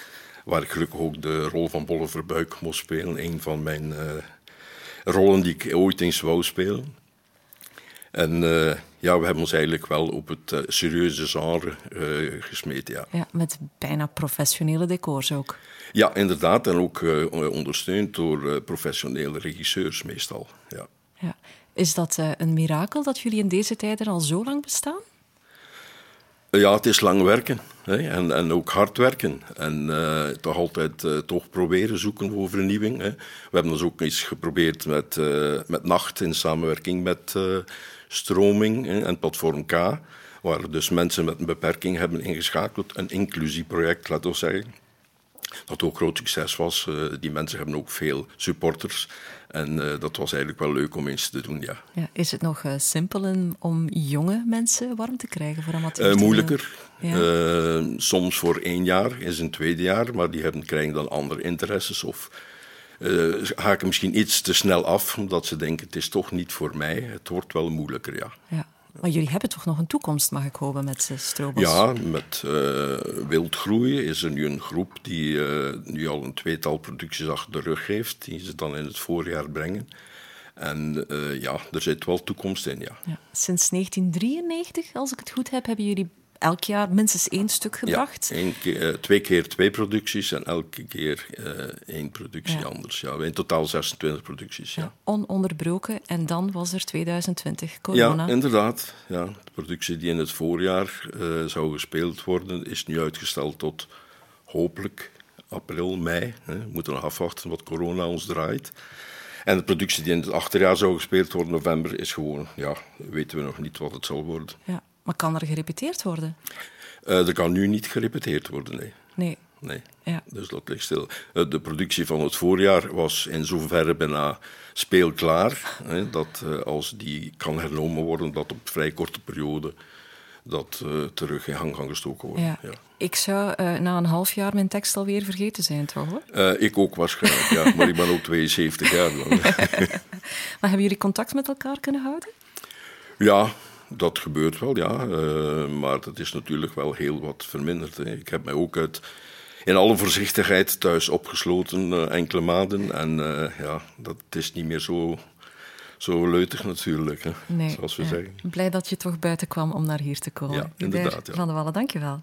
S13: Waar ik gelukkig ook de rol van Bolle Verbuik moest spelen. Een van mijn rollen die ik ooit eens wou spelen. En eh, ja, we hebben ons eigenlijk wel op het eh, serieuze genre eh, gesmeten, ja.
S2: Ja, met bijna professionele decors ook.
S13: Ja, inderdaad. En ook ondersteund door professionele regisseurs meestal. Ja.
S2: Ja. Is dat een mirakel dat jullie in deze tijden al zo lang bestaan?
S13: Ja, het is lang werken hè, en, en ook hard werken. En eh, toch altijd eh, toch proberen zoeken voor vernieuwing. Hè. We hebben dus ook iets geprobeerd met, eh, met Nacht in samenwerking met Stroming hè, en Platform K. Waar dus mensen met een beperking hebben ingeschakeld. Een inclusieproject, laten we zeggen. Dat ook groot succes was. Eh, die mensen hebben ook veel supporters. En eh, dat was eigenlijk wel leuk om eens te doen, ja.
S2: Ja, is het nog eh, simpel om- jonge mensen warm te krijgen voor amateur?
S13: Moeilijker.
S2: Ja.
S13: Soms voor één jaar is een tweede jaar, maar die hebben, krijgen dan andere interesses of eh, haken misschien iets te snel af, omdat ze denken het is toch niet voor mij. Het wordt wel moeilijker, ja.
S2: Ja. Maar jullie hebben toch nog een toekomst, mag ik hopen, met uh, Strobos?
S13: Ja, met eh Wildgroeien is er nu een groep die eh, nu al een tweetal producties achter de rug heeft, die ze dan in het voorjaar brengen. En eh, ja, er zit wel toekomst in, ja.
S2: Ja. Sinds 1993, als ik het goed heb, hebben jullie elk jaar minstens één stuk gebracht.
S13: Ja, één keer, eh, twee keer twee producties en elke keer eh, één productie
S2: Ja.
S13: anders. Ja. In totaal 26 producties. Ja,
S2: Ja, ononderbroken. En dan was er 2020 corona.
S13: ja inderdaad. Ja. De productie die in het voorjaar eh, zou gespeeld worden, is nu uitgesteld tot hopelijk april, mei. Hè. We moeten nog afwachten wat corona ons draait. En de productie die in het achterjaar zou gespeeld worden, november, is gewoon, ja, weten we nog niet wat het zal worden.
S2: Ja. Maar kan er gerepeteerd worden?
S13: Uh, er kan nu niet gerepeteerd worden, nee.
S2: Nee.
S13: Nee,
S2: ja.
S13: dus dat ligt stil. Uh, de productie van het voorjaar was in zoverre bijna speelklaar. Hè, dat uh, als die kan hernomen worden, dat op vrij korte periode dat uh, terug in gang kan gestoken worden.
S2: Ja.
S13: Ja.
S2: Ik zou uh, na een half jaar mijn tekst alweer vergeten zijn, toch? Hoor?
S13: Uh, ik ook waarschijnlijk, ja. maar ik ben ook 72 jaar lang.
S2: maar hebben jullie contact met elkaar kunnen houden?
S13: Ja, dat gebeurt wel, ja. maar dat is natuurlijk wel heel wat verminderd. Hè. Ik heb mij ook uit, in alle voorzichtigheid thuis opgesloten enkele maanden. En ja, dat is niet meer zo zo leutig natuurlijk, hè,
S2: nee,
S13: zoals we
S2: ja.
S13: zeggen.
S2: Blij dat je toch buiten kwam om naar hier te komen.
S13: Ja, inderdaad. Ja.
S2: Van de Wallen, dank je wel.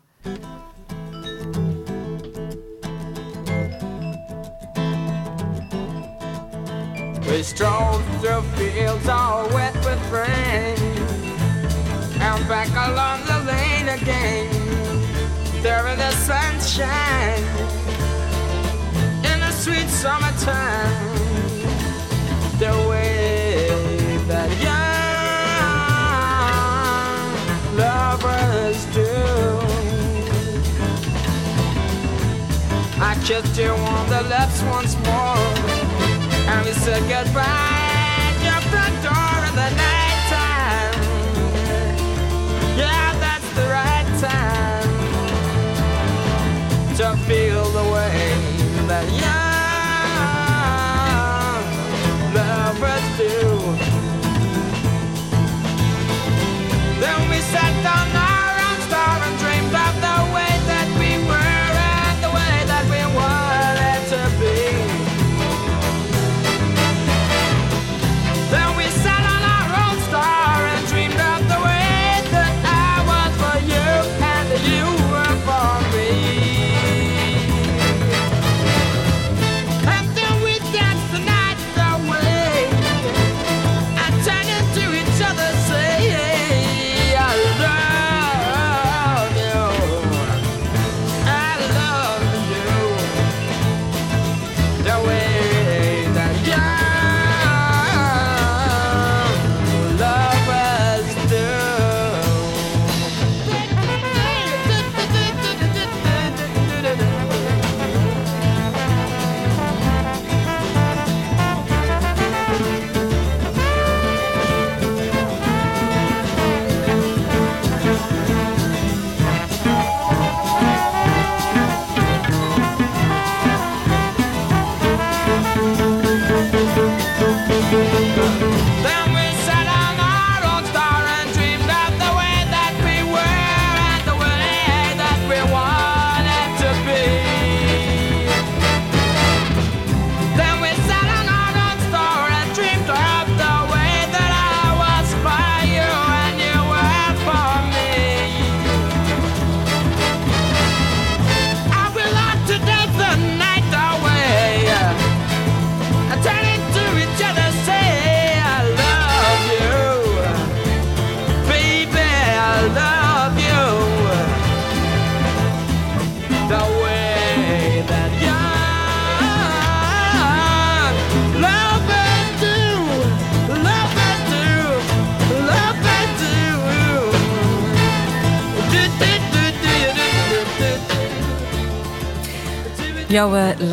S14: We strolled through fields all wet with rain back along the lane again. There in the sunshine In the sweet summertime. The way that young lovers do. I kissed you on the lips once more and we said goodbye. Your front door in the night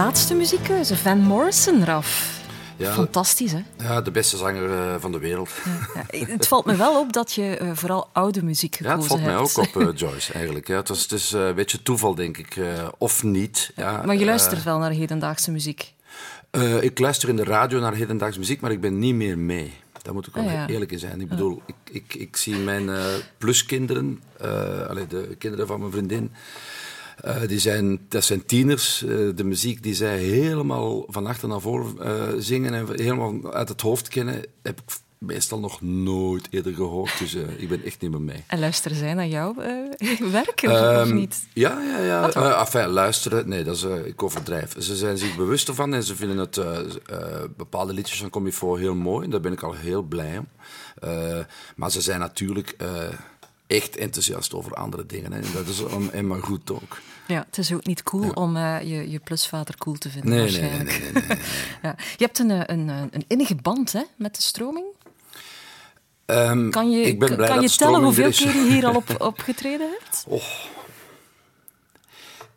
S2: laatste muziekkeuze, Van Morrison, Raf.
S3: Ja,
S2: Fantastisch, hè?
S3: Ja, de beste zanger uh, van de wereld.
S2: Ja, ja. Het valt me wel op dat je uh, vooral oude muziek gekozen
S3: hebt. Ja, het valt
S2: hebt.
S3: mij ook op, uh, Joyce, eigenlijk. Ja, het, was, het is een beetje toeval, denk ik. of niet. Ja,
S2: maar je luistert wel naar hedendaagse muziek?
S3: ik luister in de radio naar hedendaagse muziek, maar ik ben niet meer mee. Daar moet ik wel
S2: Ah,
S3: eerlijk in zijn. Ik bedoel, ik, ik, ik zie mijn pluskinderen, allee, de kinderen van mijn vriendin... Uh, die zijn, dat zijn tieners. Uh, de muziek die zij helemaal van achter naar voren uh, zingen en helemaal uit het hoofd kennen, heb ik meestal nog nooit eerder gehoord. Dus ik ben echt niet meer mee.
S2: En luisteren zij naar jouw werk of, of, niet?
S3: Ja, ja, ja. enfin, luisteren, nee, dat is, ik overdrijf. Ze zijn zich bewust ervan en ze vinden het bepaalde liedjes van Comifo heel mooi. Daar ben ik al heel blij om. maar ze zijn natuurlijk echt enthousiast over andere dingen. Hè. En dat is om, en maar goed ook.
S2: Ja, het is ook niet cool om uh, je, je plusvader cool te vinden,
S3: Nee,
S2: waarschijnlijk.
S3: nee, nee, nee,
S2: ja. Je hebt een, eh, een, een, een innige band hè, met de stroming.
S3: Ehm,
S2: Kan je,
S3: ik ben blij
S2: kan
S3: dat
S2: je tellen hoeveel keer je hier al op, opgetreden hebt?
S3: Oh.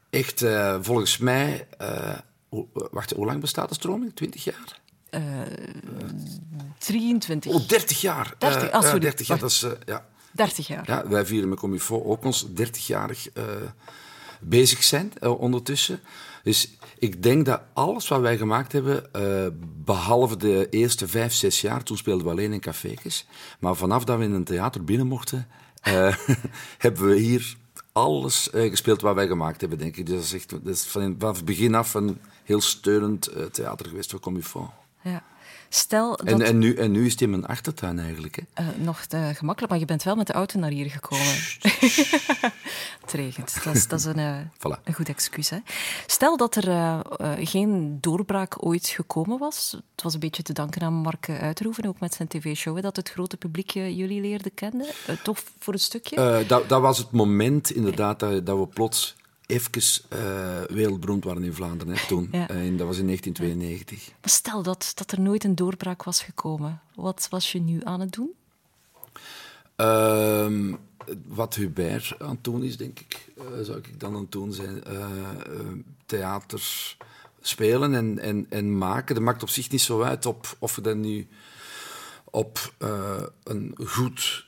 S3: Echt, eh, volgens mij... eh, hoe- wacht, hoe lang bestaat de stroming? 20 jaar?
S2: Eh 23.
S3: Oh, 30 jaar.
S2: 30,
S3: Eh,
S2: ah,
S3: eh,
S2: sorry.
S3: 30 jaar, dat is... eh, ja.
S2: 30 jaar.
S3: Ja, wij vieren met Comifo ook ons 30-jarig eh, bezig zijn eh, ondertussen. Dus ik denk dat alles wat wij gemaakt hebben, eh, behalve de eerste vijf, zes jaar, toen speelden we alleen in café's. Maar vanaf dat we in een theater binnen mochten, eh, hebben we hier alles gespeeld wat wij gemaakt hebben, denk ik. Dus dat is, echt, dat is van, vanaf het begin af een heel steunend theater geweest voor Comifo.
S2: Ja. Stel dat...
S3: En, en, nu, en nu is het in mijn achtertuin eigenlijk. Hè.
S2: Eh, nog te gemakkelijk, maar je bent wel met de auto naar hier gekomen. het regent. Dat is, dat is een, eh,
S3: Voilà.
S2: een goed excuus. Hè? Stel dat er eh, geen doorbraak ooit gekomen was. Het was een beetje te danken aan Mark Uiterhoeven, ook met zijn tv-show, dat het grote publiek jullie leerde kennen. Toch voor een stukje?
S3: Dat, dat was het moment inderdaad dat, dat we plots even eh, wereldberoemd waren in Vlaanderen hè, toen.
S2: Ja.
S3: Eh, en dat was in 1992.
S2: Maar stel dat, dat er nooit een doorbraak was gekomen. Wat was je nu aan het doen?
S3: Ehm, wat Hubert aan het doen is, denk ik, eh, zou ik dan aan het doen zijn. theater spelen en, en, en maken. Dat maakt op zich niet zo uit op, of je dat nu op een goed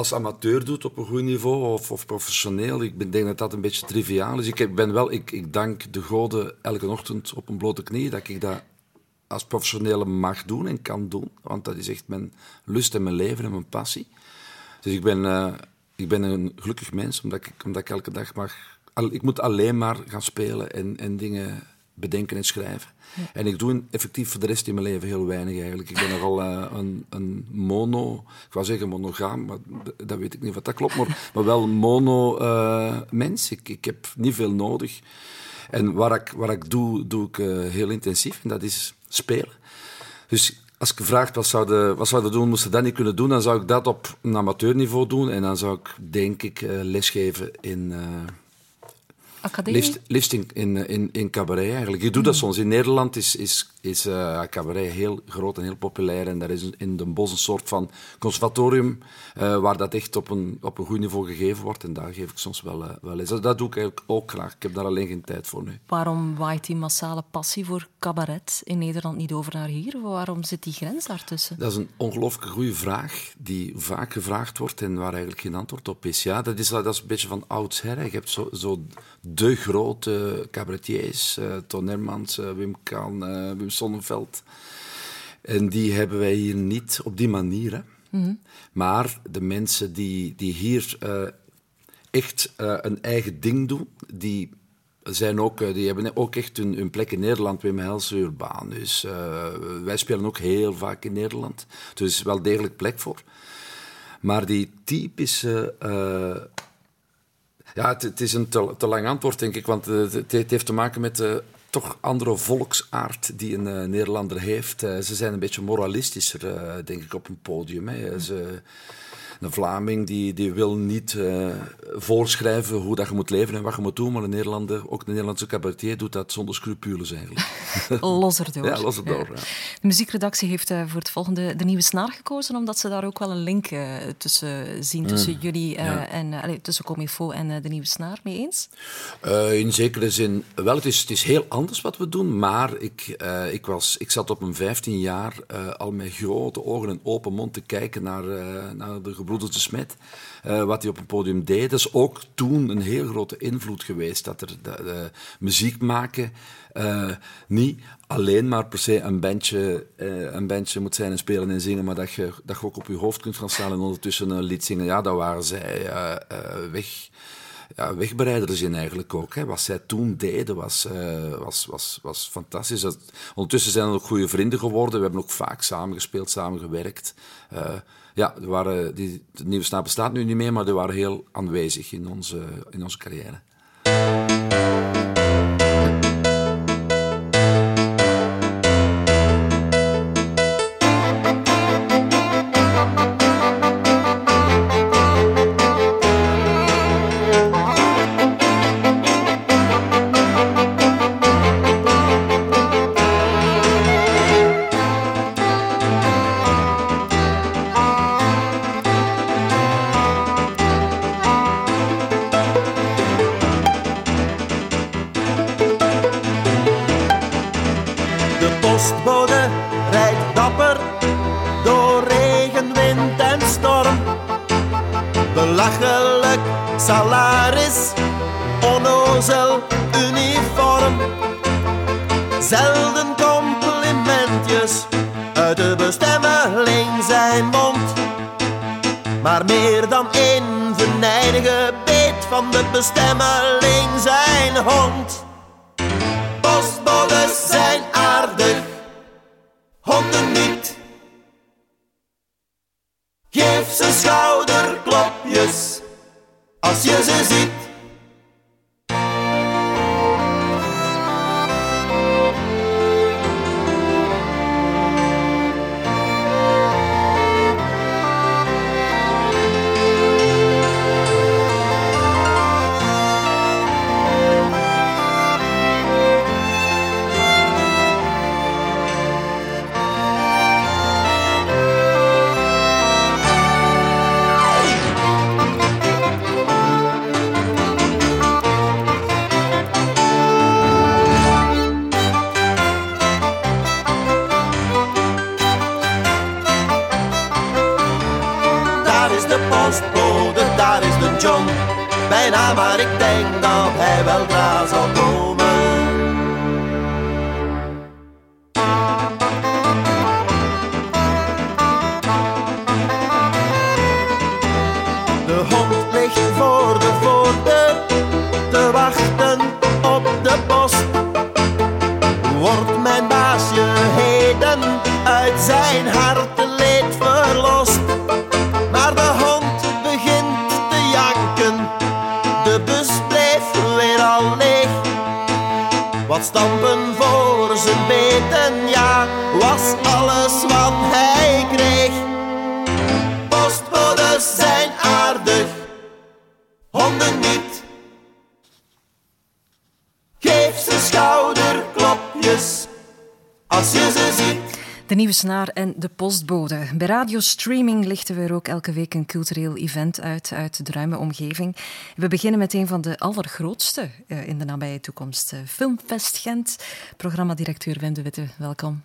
S3: als amateur doet op een goed niveau of, of professioneel. Ik denk dat dat een beetje triviaal is. Ik, ben wel, ik, ik dank de goden elke ochtend op een blote knie dat ik dat als professionele mag doen en kan doen. Want dat is echt mijn lust en mijn leven en mijn passie. Dus ik ben, eh, ik ben een gelukkig mens, omdat ik, omdat ik elke dag mag... ik moet alleen maar gaan spelen en, en dingen bedenken en schrijven. En ik doe effectief voor de rest in mijn leven heel weinig eigenlijk. Ik ben nogal eh, een, een mono... Ik wou zeggen monogaam, maar dat weet ik niet of dat klopt. Maar, maar wel mono eh, mens. Ik, ik heb niet veel nodig. En wat ik, wat ik doe, doe ik eh, heel intensief. En dat is spelen. Dus als ik gevraagd wat zouden, wat zouden doen, moesten dat niet kunnen doen, dan zou ik dat op een amateurniveau doen. En dan zou ik, denk ik, lesgeven in...
S2: Academie?
S3: Liefst, liefst in, in, in, in cabaret eigenlijk. Je doet dat soms. In Nederland is, is, is eh, cabaret heel groot en heel populair. En daar is in Den Bosch een soort van conservatorium eh, waar dat echt op een, op een goed niveau gegeven wordt. En daar geef ik soms wel, eh, wel les. Dat, dat doe ik eigenlijk ook graag. Ik heb daar alleen geen tijd voor nu.
S2: Waarom waait die massale passie voor cabaret in Nederland niet over naar hier? Waarom zit die grens daartussen?
S3: Dat is een ongelooflijk goede vraag die vaak gevraagd wordt en waar eigenlijk geen antwoord op is. Ja, dat is, dat is een beetje van oudsher. Je hebt zo, zo de grote cabaretiers, eh Ton Hermans, eh, Wim Kan, eh, Wim Sonneveld. En die hebben wij hier niet op die manier. Hè.
S2: Mhm.
S3: Maar de mensen die, die hier echt een eigen ding doen, die, zijn ook, die hebben ook echt hun, hun plek in Nederland. Wim Hels, Urbaan. Dus wij spelen ook heel vaak in Nederland. Dus wel degelijk plek voor. Maar die typische... eh, ja, het, is een te, te lang antwoord, denk ik, want eh, het, heeft te maken met de toch andere volksaard die een eh, Nederlander heeft. Eh, ze zijn een beetje moralistischer, eh, denk ik, op een podium. Hè. Ze, een Vlaming die, die wil niet eh, voorschrijven hoe dat je moet leven en wat je moet doen, maar een Nederlander, ook een Nederlandse cabaretier doet dat zonder scrupules eigenlijk.
S2: Los erdoor.
S3: Ja, los erdoor. Ja.
S2: De muziekredactie heeft eh, voor het volgende de nieuwe snaar gekozen, omdat ze daar ook wel een link eh, tussen zien, tussen
S3: Mm.
S2: jullie eh,
S3: Ja.
S2: en allee, tussen Comifo en de nieuwe snaar. Mee eens?
S3: In zekere zin, wel, het is, het is heel anders wat we doen, maar ik, ik, was, ik zat op mijn 15 jaar al met grote ogen en open mond te kijken naar, naar de gebroeders de Smet. wat hij op een podium deed. Is ook toen een heel grote invloed geweest, dat er de, muziek maken niet alleen maar per se een bandje, een bandje moet zijn en spelen en zingen, maar dat je, dat ook op je hoofd kunt gaan staan en ondertussen een lied zingen. Ja, dat waren zij weg ja, wegbereiders in eigenlijk ook. Hè. Wat zij toen deden was, uh, was, was, was fantastisch. Ondertussen zijn we ook goede vrienden geworden. We hebben ook vaak samengespeeld, samengewerkt. Uh, ja, waren, die, de Nieuwe Snaap bestaat nu niet meer, maar die waren heel aanwezig in onze, in onze carrière.
S15: Van de Bijna, maar ik denk dat hij weldra zal komen. De
S2: nieuwe snaar en de postbode. Bij radiostreaming lichten we er ook elke week een cultureel event uit uit de ruime omgeving. We beginnen met een van de allergrootste eh, in de nabije toekomst. eh, Filmfest Gent. Programmadirecteur Wim de Witte, welkom.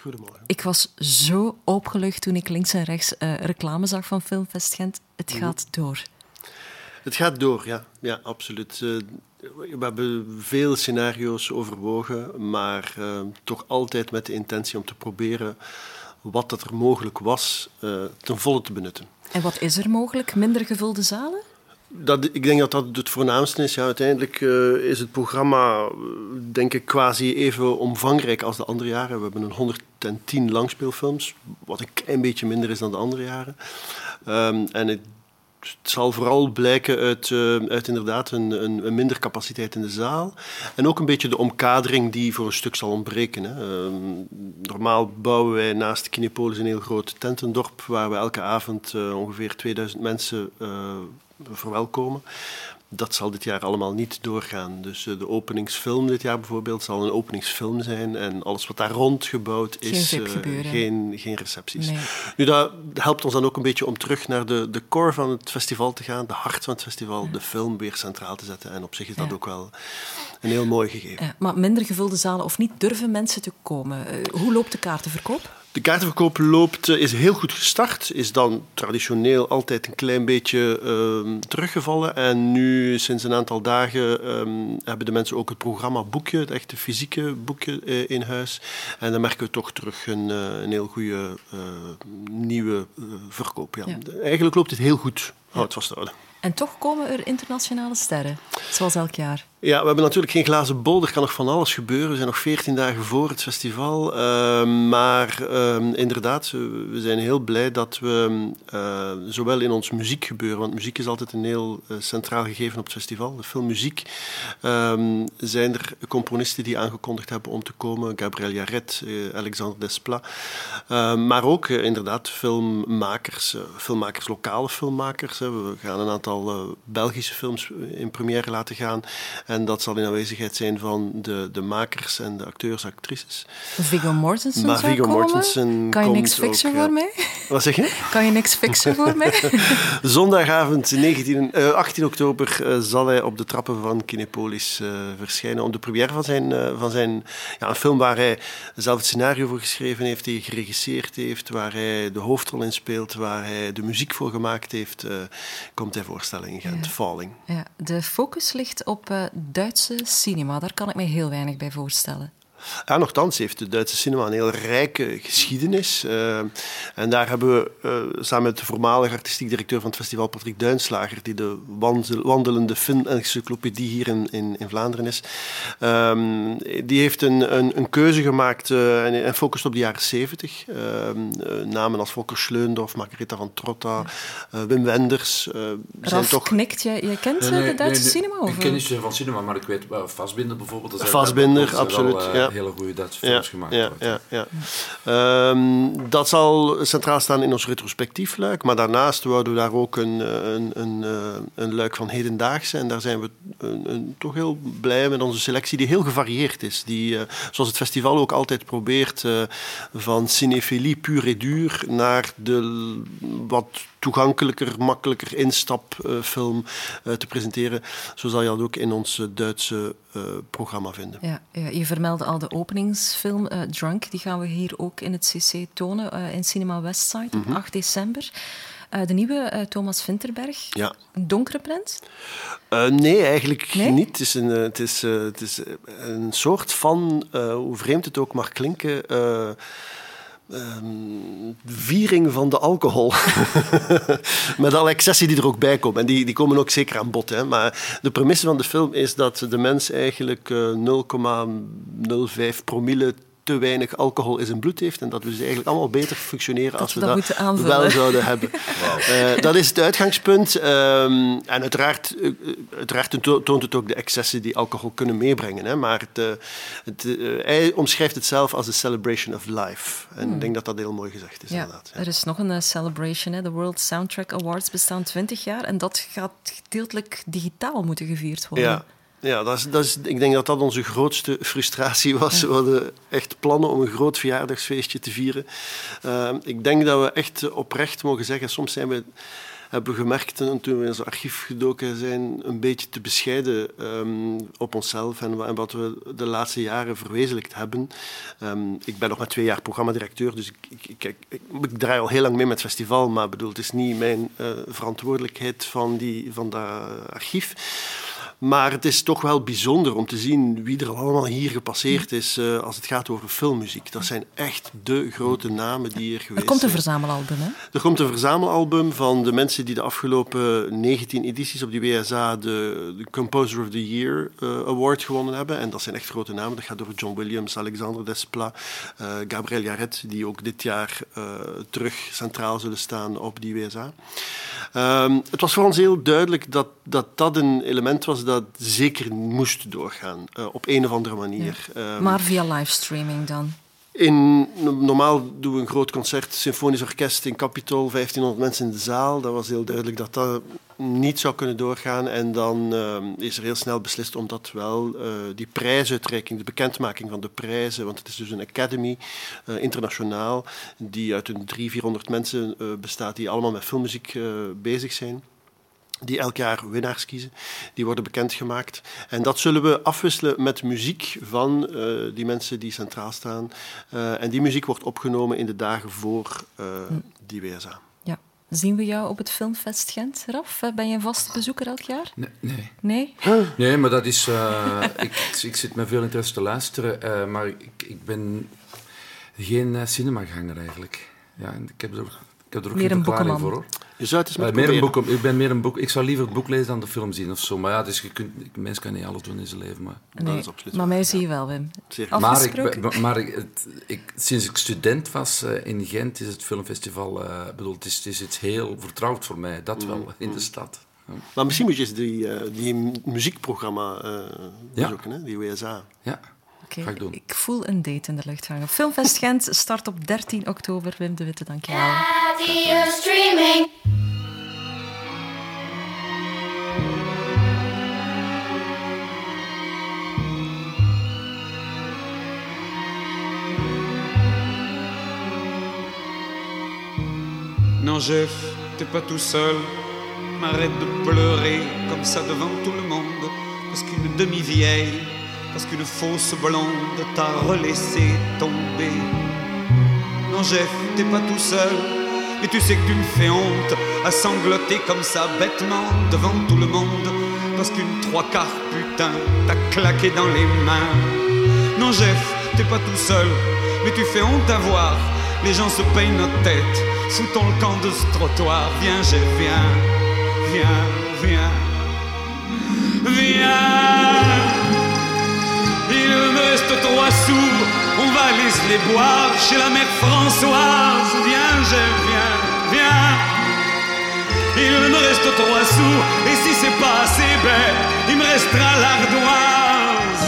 S16: Goedemorgen.
S2: Ik was zo opgelucht toen ik links en rechts eh, reclame zag van Filmfest Gent. Het
S16: Mhm.
S2: gaat door.
S16: Het gaat door, ja, ja absoluut. Eh, we hebben veel scenario's overwogen, maar eh, toch altijd met de intentie om te proberen wat dat er mogelijk was eh, ten volle te benutten.
S2: En wat is er mogelijk? Minder gevulde zalen?
S16: Dat, ik denk dat dat het voornaamste is. Ja, uiteindelijk is het programma, denk ik, quasi even omvangrijk als de andere jaren. We hebben een 110 langspeelfilms, wat een klein beetje minder is dan de andere jaren. Ehm, en het zal vooral blijken uit, eh, uit inderdaad een, een, een minder capaciteit in de zaal. En ook een beetje de omkadering die voor een stuk zal ontbreken. Hè. Ehm, normaal bouwen wij naast Kinepolis een heel groot tentendorp waar we elke avond eh, ongeveer 2000 mensen eh, verwelkomen. Dat zal dit jaar allemaal niet doorgaan. Dus eh, de openingsfilm dit jaar bijvoorbeeld zal een openingsfilm zijn. En alles wat daar rond gebouwd
S2: Geen
S16: is, eh,
S2: gebeuren.
S16: geen, geen recepties.
S2: Nee.
S16: Nu, dat helpt ons dan ook een beetje om terug naar de, de core van het festival te gaan. De hart van het festival, de film weer centraal te zetten. En op zich is dat
S2: Ja.
S16: ook wel een heel mooi gegeven.
S2: Ja, maar minder gevulde zalen of niet, durven mensen te komen? Eh, hoe loopt de kaartenverkoop?
S16: De kaartenverkoop loopt, eh, is heel goed gestart. Is dan traditioneel altijd een klein beetje ehm, teruggevallen. En nu, sinds een aantal dagen, ehm, hebben de mensen ook het programma boekje, het echte fysieke boekje eh, in huis. En dan merken we toch terug een, eh, een heel goede nieuwe verkoop. Ja.
S2: Ja.
S16: Eigenlijk loopt het heel goed, houd het vasthouden.
S2: En toch komen er internationale sterren, zoals elk jaar.
S16: Ja, we hebben natuurlijk geen glazen bol. Er kan nog van alles gebeuren. We zijn nog veertien dagen voor het festival. Ehm, maar ehm, inderdaad, we zijn heel blij dat we eh, zowel in ons muziekgebeuren, want muziek is altijd een heel eh, centraal gegeven op het festival, de filmmuziek, ehm, zijn er componisten die aangekondigd hebben om te komen. Gabriel Yaret, eh, Alexandre Desplat. Ehm, maar ook eh, inderdaad filmmakers, filmmakers, lokale filmmakers. We gaan een aantal Belgische films in première laten gaan. En dat zal in aanwezigheid zijn van de, de makers en de acteurs actrices.
S2: Viggo Mortensen
S16: Maar Viggo. Mortensen
S2: Kan je niks fixen
S16: ook,
S2: voor
S16: ja.
S2: mij?
S16: Wat zeg je?
S2: Kan je niks fixen voor mij?
S16: Zondagavond 19, eh, 18 oktober eh, zal hij op de trappen van Kinepolis eh, verschijnen om de première van zijn, eh, van zijn ja, een film waar hij zelf het scenario voor geschreven heeft, die hij geregisseerd heeft, waar hij de hoofdrol in speelt, waar hij de muziek voor gemaakt heeft, eh, komt hij voorstellen in Gent,
S2: Ja.
S16: Falling.
S2: Ja, de focus ligt op eh, Duitse cinema. Daar kan ik me heel weinig bij voorstellen.
S16: Ja, nochtans heeft de Duitse cinema een heel rijke geschiedenis. Eh, en daar hebben we eh, samen met de voormalige artistiek directeur van het festival, Patrick Duinslager, die de wandel- wandelende film-encyclopedie hier in, in, in Vlaanderen is, ehm, die heeft een, een, een keuze gemaakt eh, en, en focust op de jaren zeventig. Ehm, eh, namen als Volker Schleundorf, Margaretha van Trotta, Wim Wenders. eh, zijn
S2: Ralf
S16: toch...
S2: knikt, jij, jij kent de Duitse
S3: nee, nee.
S2: cinema? Of?
S3: Ik ken niet van cinema, maar ik weet wel, Vastbinder bijvoorbeeld. dat
S16: Vastbinder, absoluut.
S3: Wel,
S16: ja.
S3: Hele goede Duitse films gemaakt
S16: ja,
S3: worden.
S16: ja, ja. Ehm, dat zal centraal staan in ons retrospectiefluik. Maar daarnaast wouden we daar ook een, eh, een, een, eh, een luik van hedendaagse. En daar zijn we een, een- toch heel blij met onze selectie, die heel gevarieerd is. Die, eh, zoals het festival ook altijd probeert, eh, van cinephilie puur et duur naar de wat toegankelijker, makkelijker instapfilm eh, te presenteren. Zo zal je dat ook in ons eh, Duitse eh, programma vinden.
S2: Ja, ja, je vermeldde al de openingsfilm eh, Drunk. Die gaan we hier ook in het CC tonen eh, in Cinema Westside op
S16: Mhm.
S2: 8 december. Eh, de nieuwe eh, Thomas Vinterberg.
S16: Ja.
S2: Een donkere print.
S16: Eh, nee, eigenlijk
S2: Nee?
S16: niet. Het is een, eh, het is, eh, het is een soort van, eh, hoe vreemd het ook mag klinken, eh, ehm, viering van de alcohol. Met alle excessen die er ook bij komen. En die, die komen ook zeker aan bod. Hè. Maar de premisse van de film is dat de mens eigenlijk eh, 0,05 promille te weinig alcohol in zijn bloed heeft en dat we dus eigenlijk allemaal beter functioneren als
S2: we
S16: we
S2: dat
S16: wel zouden hebben. Eh, dat is het uitgangspunt. Ehm, en uiteraard, eh, uiteraard toont het ook de excessen die alcohol kunnen meebrengen. Hè. Maar het, eh, het, hij omschrijft het zelf als de celebration of life. En
S2: Hmm.
S16: ik denk dat dat heel mooi gezegd is,
S2: Ja,
S16: inderdaad.
S2: er is nog een celebration. Hè. De World Soundtrack Awards bestaan 20 jaar. En dat gaat gedeeltelijk digitaal moeten gevierd worden.
S16: Ja, ja dat is, dat is, ik denk dat dat onze grootste frustratie was. We hadden echt plannen om een groot verjaardagsfeestje te vieren. Eh, ik denk dat we echt oprecht mogen zeggen, soms zijn we, hebben we gemerkt toen we in ons archief gedoken zijn, een beetje te bescheiden ehm, op onszelf en, wa- en wat we de laatste jaren verwezenlijkt hebben. Ehm, ik ben nog maar twee jaar programmadirecteur, dus ik, ik, ik, ik, ik draai al heel lang mee met het festival, maar bedoel, het is niet mijn eh, verantwoordelijkheid van, die, van dat archief. Maar het is toch wel bijzonder om te zien wie er allemaal hier gepasseerd is eh, als het gaat over filmmuziek. Dat zijn echt de grote namen die hier geweest
S2: Er komt een
S16: zijn.
S2: verzamelalbum, hè?
S16: Er komt een verzamelalbum van de mensen die de afgelopen 19 edities op die WSA de, de Composer of the Year eh, Award gewonnen hebben. En dat zijn echt grote namen. Dat gaat over John Williams, Alexandre Desplat, eh Gabriel Yaret, die ook dit jaar terug centraal zullen staan op die WSA. Ehm, het was voor ons heel duidelijk dat, dat dat een element was dat zeker moest doorgaan, eh, op een of andere manier. Ehm,
S2: maar via livestreaming dan.
S16: in, normaal doen we een groot concert, symfonisch orkest in Capitol, 1500 mensen in de zaal. Dat was heel duidelijk dat dat niet zou kunnen doorgaan. En dan eh, is er heel snel beslist om dat wel, eh, die prijsuitreiking, de bekendmaking van de prijzen, want het is dus een academy, eh, internationaal, die uit een 300, 400 mensen bestaat, die allemaal met filmmuziek bezig zijn die elk jaar winnaars kiezen. Die worden bekendgemaakt. En dat zullen we afwisselen met muziek van eh, die mensen die centraal staan. Eh, en die muziek wordt opgenomen in de dagen voor eh, die WSA.
S2: Ja. Zien we jou op het Filmfest Gent, Raf? Ben je een vaste bezoeker elk jaar?
S3: Nee. nee.
S2: Nee?
S3: Nee, maar dat is... eh, ik, ik zit met veel interesse te luisteren, eh, maar ik, ik ben geen uh, cinemaganger eigenlijk. Ja, en ik heb er, ik heb er ook
S2: Meer
S3: geen
S2: een
S3: verklaring voor, hoor.
S16: Je zou het eens
S3: Eh, meer een boek, ik ben meer een boek. Ik zou liever het boek lezen dan de film zien of zo. Maar ja, dus je kunt, ik- mens kan niet alles doen in zijn leven. Maar,
S2: Nee, maar mij zie je wel, Wim.
S3: Maar ik,
S2: Afgesproken?
S3: ben- maar ik, het, ik, sinds ik student was eh, in Gent is het filmfestival... eh bedoel, het, is, het is iets heel vertrouwd voor mij, dat
S16: Mm,
S3: wel, in de stad. Ja.
S16: Maar misschien moet je eens die, eh, die mu- muziekprogramma eh
S3: Ja.
S16: bezoeken, hè? die WSA.
S3: Ja,
S2: Oké,
S3: ik,
S2: voel een date in de lucht hangen. Filmfest Gent start op 13 oktober. Wim de Witte, dankjewel.
S17: streaming.
S18: Non, Jeff, t'es pas tout seul. Arrête de pleurer comme ça devant tout le monde. Parce qu'une demi-vieille parce qu'une fausse blonde t'a relaissé tomber. Non, Jeff, t'es pas tout seul. Et tu sais que tu me fais honte à sangloter comme ça bêtement devant tout le monde. Parce qu'une trois quarts putain t'a claqué dans les mains. Non, Jeff, t'es pas tout seul. Mais tu fais honte à voir. Les gens se payent notre tête sous ton camp de ce trottoir. Viens, Jeff, viens, viens, viens, viens. Reste trois sous, on va les boire chez la mère Françoise. Viens, Jeff, viens, viens. Il me reste trois sous, et si c'est pas assez bête, il me restera l'ardoise.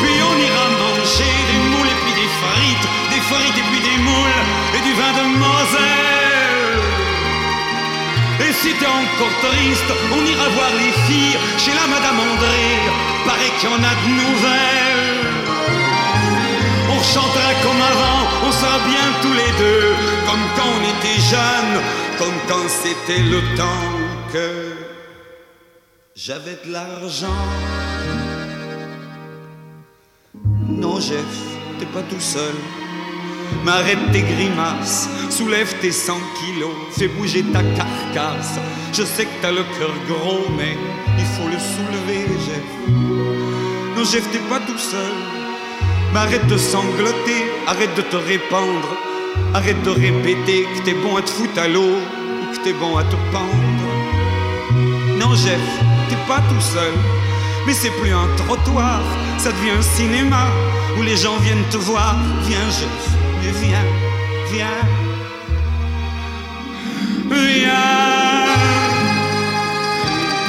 S18: Puis on ira manger des moules et puis des frites, des frites et puis des moules et du vin de Moselle. Et si t'es encore triste, on ira voir les filles chez la Madame André. Paraît qu'il y en a de nouvelles. On chantera comme avant, on sera bien tous les deux, comme quand on était jeunes, comme quand c'était le temps que j'avais de l'argent. Non, Jeff, t'es pas tout seul. Mais arrête tes grimaces, soulève tes 100 kilos, fais bouger ta carcasse. Je sais que t'as le cœur gros, mais il faut le soulever, Jeff. Non, Jeff, t'es pas tout seul. Mais arrête de sangloter, arrête de te répandre, arrête de répéter que t'es bon à te foutre à l'eau ou que t'es bon à te pendre. Non, Jeff, t'es pas tout seul. Mais c'est plus un trottoir, ça devient un cinéma où les gens viennent te voir. Viens, Jeff, viens, viens, viens.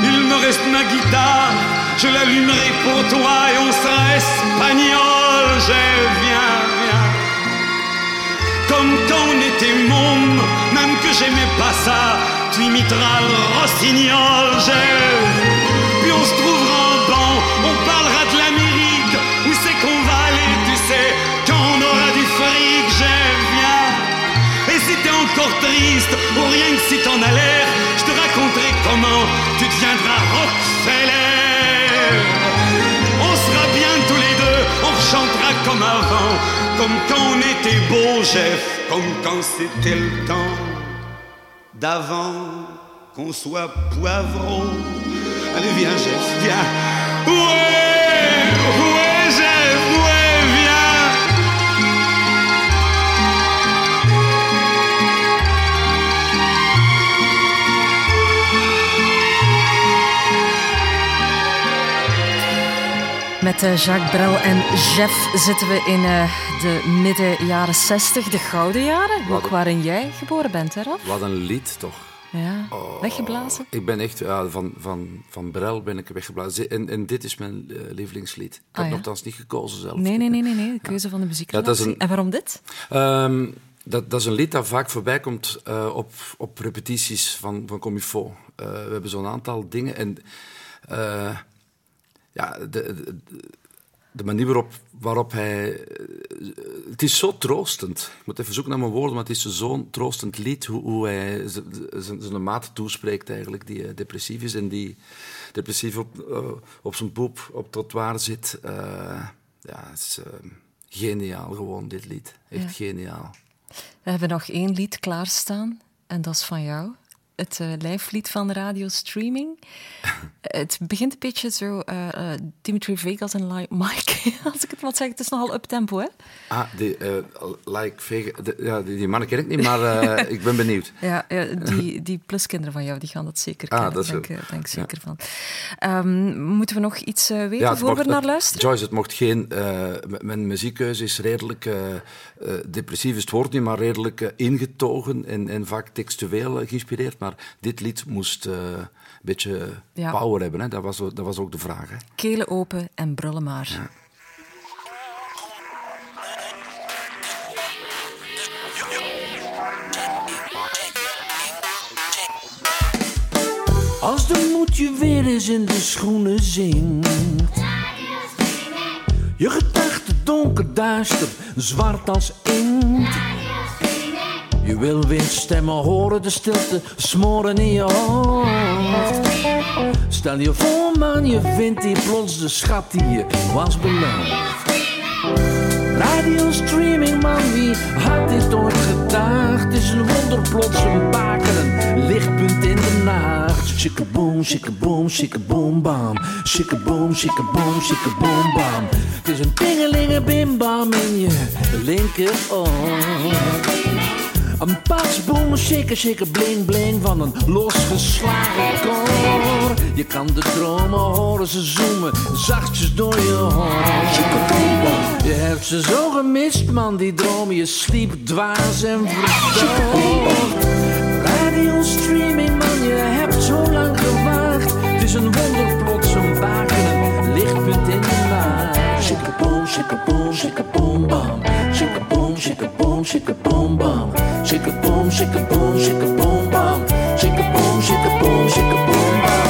S18: Il me reste ma guitare, je l'allumerai pour toi et on sera espagnol. Jeff, viens, viens. Comme quand on était môme, même que j'aimais pas ça, tu imiteras le rossignol, Jeff. Puis on se trouvera triste, rien que si t'en as l'air, je te raconterai comment tu deviendras Rockefeller. On sera bien tous les deux, on chantera comme avant, comme quand on était beau, Jeff, comme quand c'était le temps d'avant qu'on soit poivreau. Allez, viens, Jeff, viens.
S2: Met eh, Jacques Brel en Jeff zitten we in eh, de midden jaren 60, de gouden jaren. Ook waarin jij geboren bent, hè, Raf?
S3: Wat een lied toch.
S2: Ja, weggeblazen.
S3: Ik ben echt, ja, van, van, van Brel ben ik weggeblazen. En, en dit is mijn eh, lievelingslied. Ik
S2: Ah,
S3: heb
S2: ja?
S3: nogthans niet gekozen zelf.
S2: Nee, nee, nee, nee, nee. de keuze van de muziekredactie.
S3: een-
S2: En waarom dit?
S3: Ehm, dat, dat is een lied dat vaak voorbij komt op, op repetities van, van Comifo. Eh, we hebben zo'n aantal dingen. En ja, de, de, de manier waarop, waarop hij. eh, Het is zo troostend. Ik moet even zoeken naar mijn woorden, maar het is zo'n troostend lied. Hoe, hoe hij zijn maat toespreekt, eigenlijk, die eh, depressief is en die depressief op, eh, op zijn poep op het trottoir zit. Ja, het is geniaal gewoon, dit lied. Echt
S2: Ja.
S3: geniaal.
S2: We hebben nog één lied klaarstaan. En dat is van jou. Het eh lijflied van radio streaming. het begint een beetje zo... eh, eh, Dimitri Vegas en Like Mike. Als ik het wat zeg, het is nogal up-tempo, hè?
S3: Ah, die, like Vega, de- ja, die, die mannen ken ik niet, maar ik ben benieuwd.
S2: Ja, ja, die, die pluskinderen van jou, die gaan dat zeker
S3: Ah,
S2: kennen.
S3: dat is
S2: ik
S3: Ja.
S2: zeker van. Ehm, moeten we nog iets weten voor
S3: mocht-
S2: we naar
S3: het-
S2: luisteren?
S3: Joyce, het mocht geen... mijn muziekkeuze is redelijk... depressief is het woord niet, maar redelijk ingetogen en, en vaak textueel geïnspireerd. Maar dit lied moest eh, een beetje
S2: Ja.
S3: power hebben. Hè? Dat, was, dat was ook de vraag. Hè?
S2: Kelen open en brullen maar.
S1: Als de moed je weer eens in de schoenen zingt. Je gedachten donker duister, zwart als inkt. Je wil windstemmen horen, de stilte smoren in je hoofd. Stel je voor man, je vindt hier plots de schat die je was beloofd. Radio streaming man, wie had dit ooit gedacht? Is een wonder plots een baken, een lichtpunt in de nacht. Shikkaboom, shikkaboom, shikkaboom bam. Shikkaboom, shikkaboom, shikkaboom bam. Het is een tingelinge bim bam in je linkeroor. Een pasboom, shaker, shaker, bling, bling van een losgeslagen koor. Je kan de dromen horen, ze zoomen zachtjes door je hoofd. Je hebt ze zo gemist, man, die dromen. Je sliep dwaas en verdoofd. Radio streaming, man, je hebt zo lang gewacht.
S17: shake a boom, shake a boom, shake a boom, bum. Shake a boom, shake a boom, shake a boom, bum. Shake a boom, shake a boom, shake a boom, bum. Shake a
S1: boom, shake a boom, shake a boom, bum.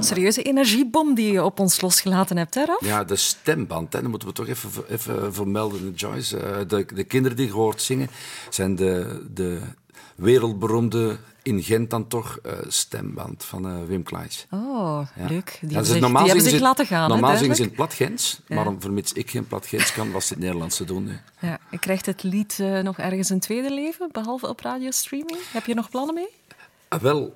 S2: Serieuze energiebom die je op ons losgelaten hebt, hè, Raf?
S3: Ja, de stemband, hè, dat moeten we toch even, even vermelden, Joyce. Eh, de, de kinderen die je hoort zingen zijn de, de wereldberoemde, in Gent dan toch, eh, stemband van eh, Wim Klaes.
S2: Oh,
S3: Ja.
S2: leuk. Die
S3: Ja,
S2: hebben
S3: dus
S2: zich, die hebben zich
S3: ze-
S2: laten gaan,
S3: Normaal zingen ze in het plat Gens,
S2: Ja.
S3: maar om- vermits ik geen plat Gens kan, was het Nederlands te doen.
S2: Ja, krijgt het lied eh, nog ergens een tweede leven, behalve op radiostreaming. Heb je nog plannen mee?
S3: Wel,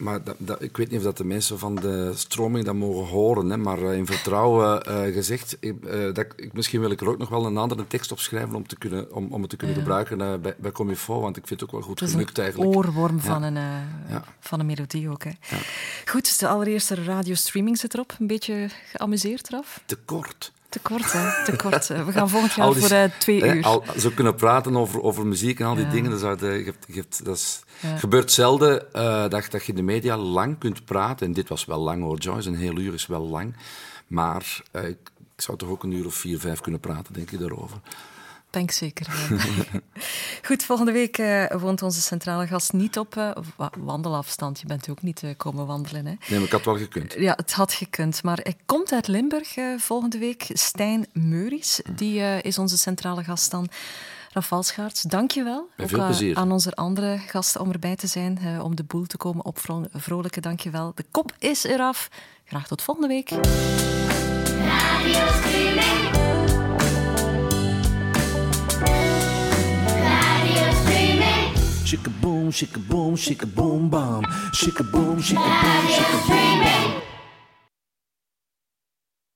S3: maar dat, dat- ik weet niet of dat de mensen van de stroming dat mogen horen, hè, maar eh, in vertrouwen eh, gezegd, ik, eh, dat, ik, misschien wil ik er ook nog wel een andere tekst op schrijven om, te kunnen, om, om het te kunnen
S2: Ja.
S3: gebruiken eh, bij, bij Comifo, want ik vind het ook wel goed
S2: Het is
S3: gelukt
S2: een
S3: eigenlijk.
S2: oorworm
S3: Ja.
S2: van, een,
S3: Ja.
S2: van een melodie ook. Hè. Goed, de allereerste radiostreaming zit erop. Een beetje geamuseerd eraf.
S3: Te kort.
S2: Te kort, hè? Te kort. We gaan volgend jaar
S3: die-
S2: voor eh, twee uur.
S3: Al, zo kunnen praten over, over muziek en al die
S2: Ja.
S3: dingen. Dat, je je dat is,
S2: Ja.
S3: gebeurt zelden eh, dat, dat je in de media lang kunt praten. En dit was wel lang hoor, Joyce. Een heel uur is wel lang. Maar eh, ik, ik zou toch ook een uur of vier, vijf kunnen praten, denk ik, daarover.
S2: Denk zeker. ja. Goed, volgende week eh, woont onze centrale gast niet op eh, wa- wandelafstand. Je bent ook niet eh, komen wandelen, hè?
S3: Nee, maar ik had wel gekund.
S2: Ja, het had gekund. Maar hij komt uit Limburg eh, volgende week. Stijn Meuris, die eh, is onze centrale gast dan. Rafal Schaarts, dank je wel.
S3: Met
S2: Ook
S3: veel
S2: eh,
S3: plezier.
S2: aan onze andere gasten om erbij te zijn, eh, om de boel te komen opvrolijken. Dank je wel. De kop is eraf. Graag tot volgende week.
S17: Radio streaming.
S1: Shikkaboom, shikkaboom, shikkaboom, bam. Shikkaboom, shikkaboom,
S17: Radio
S1: shikkaboom, bam.
S17: streaming.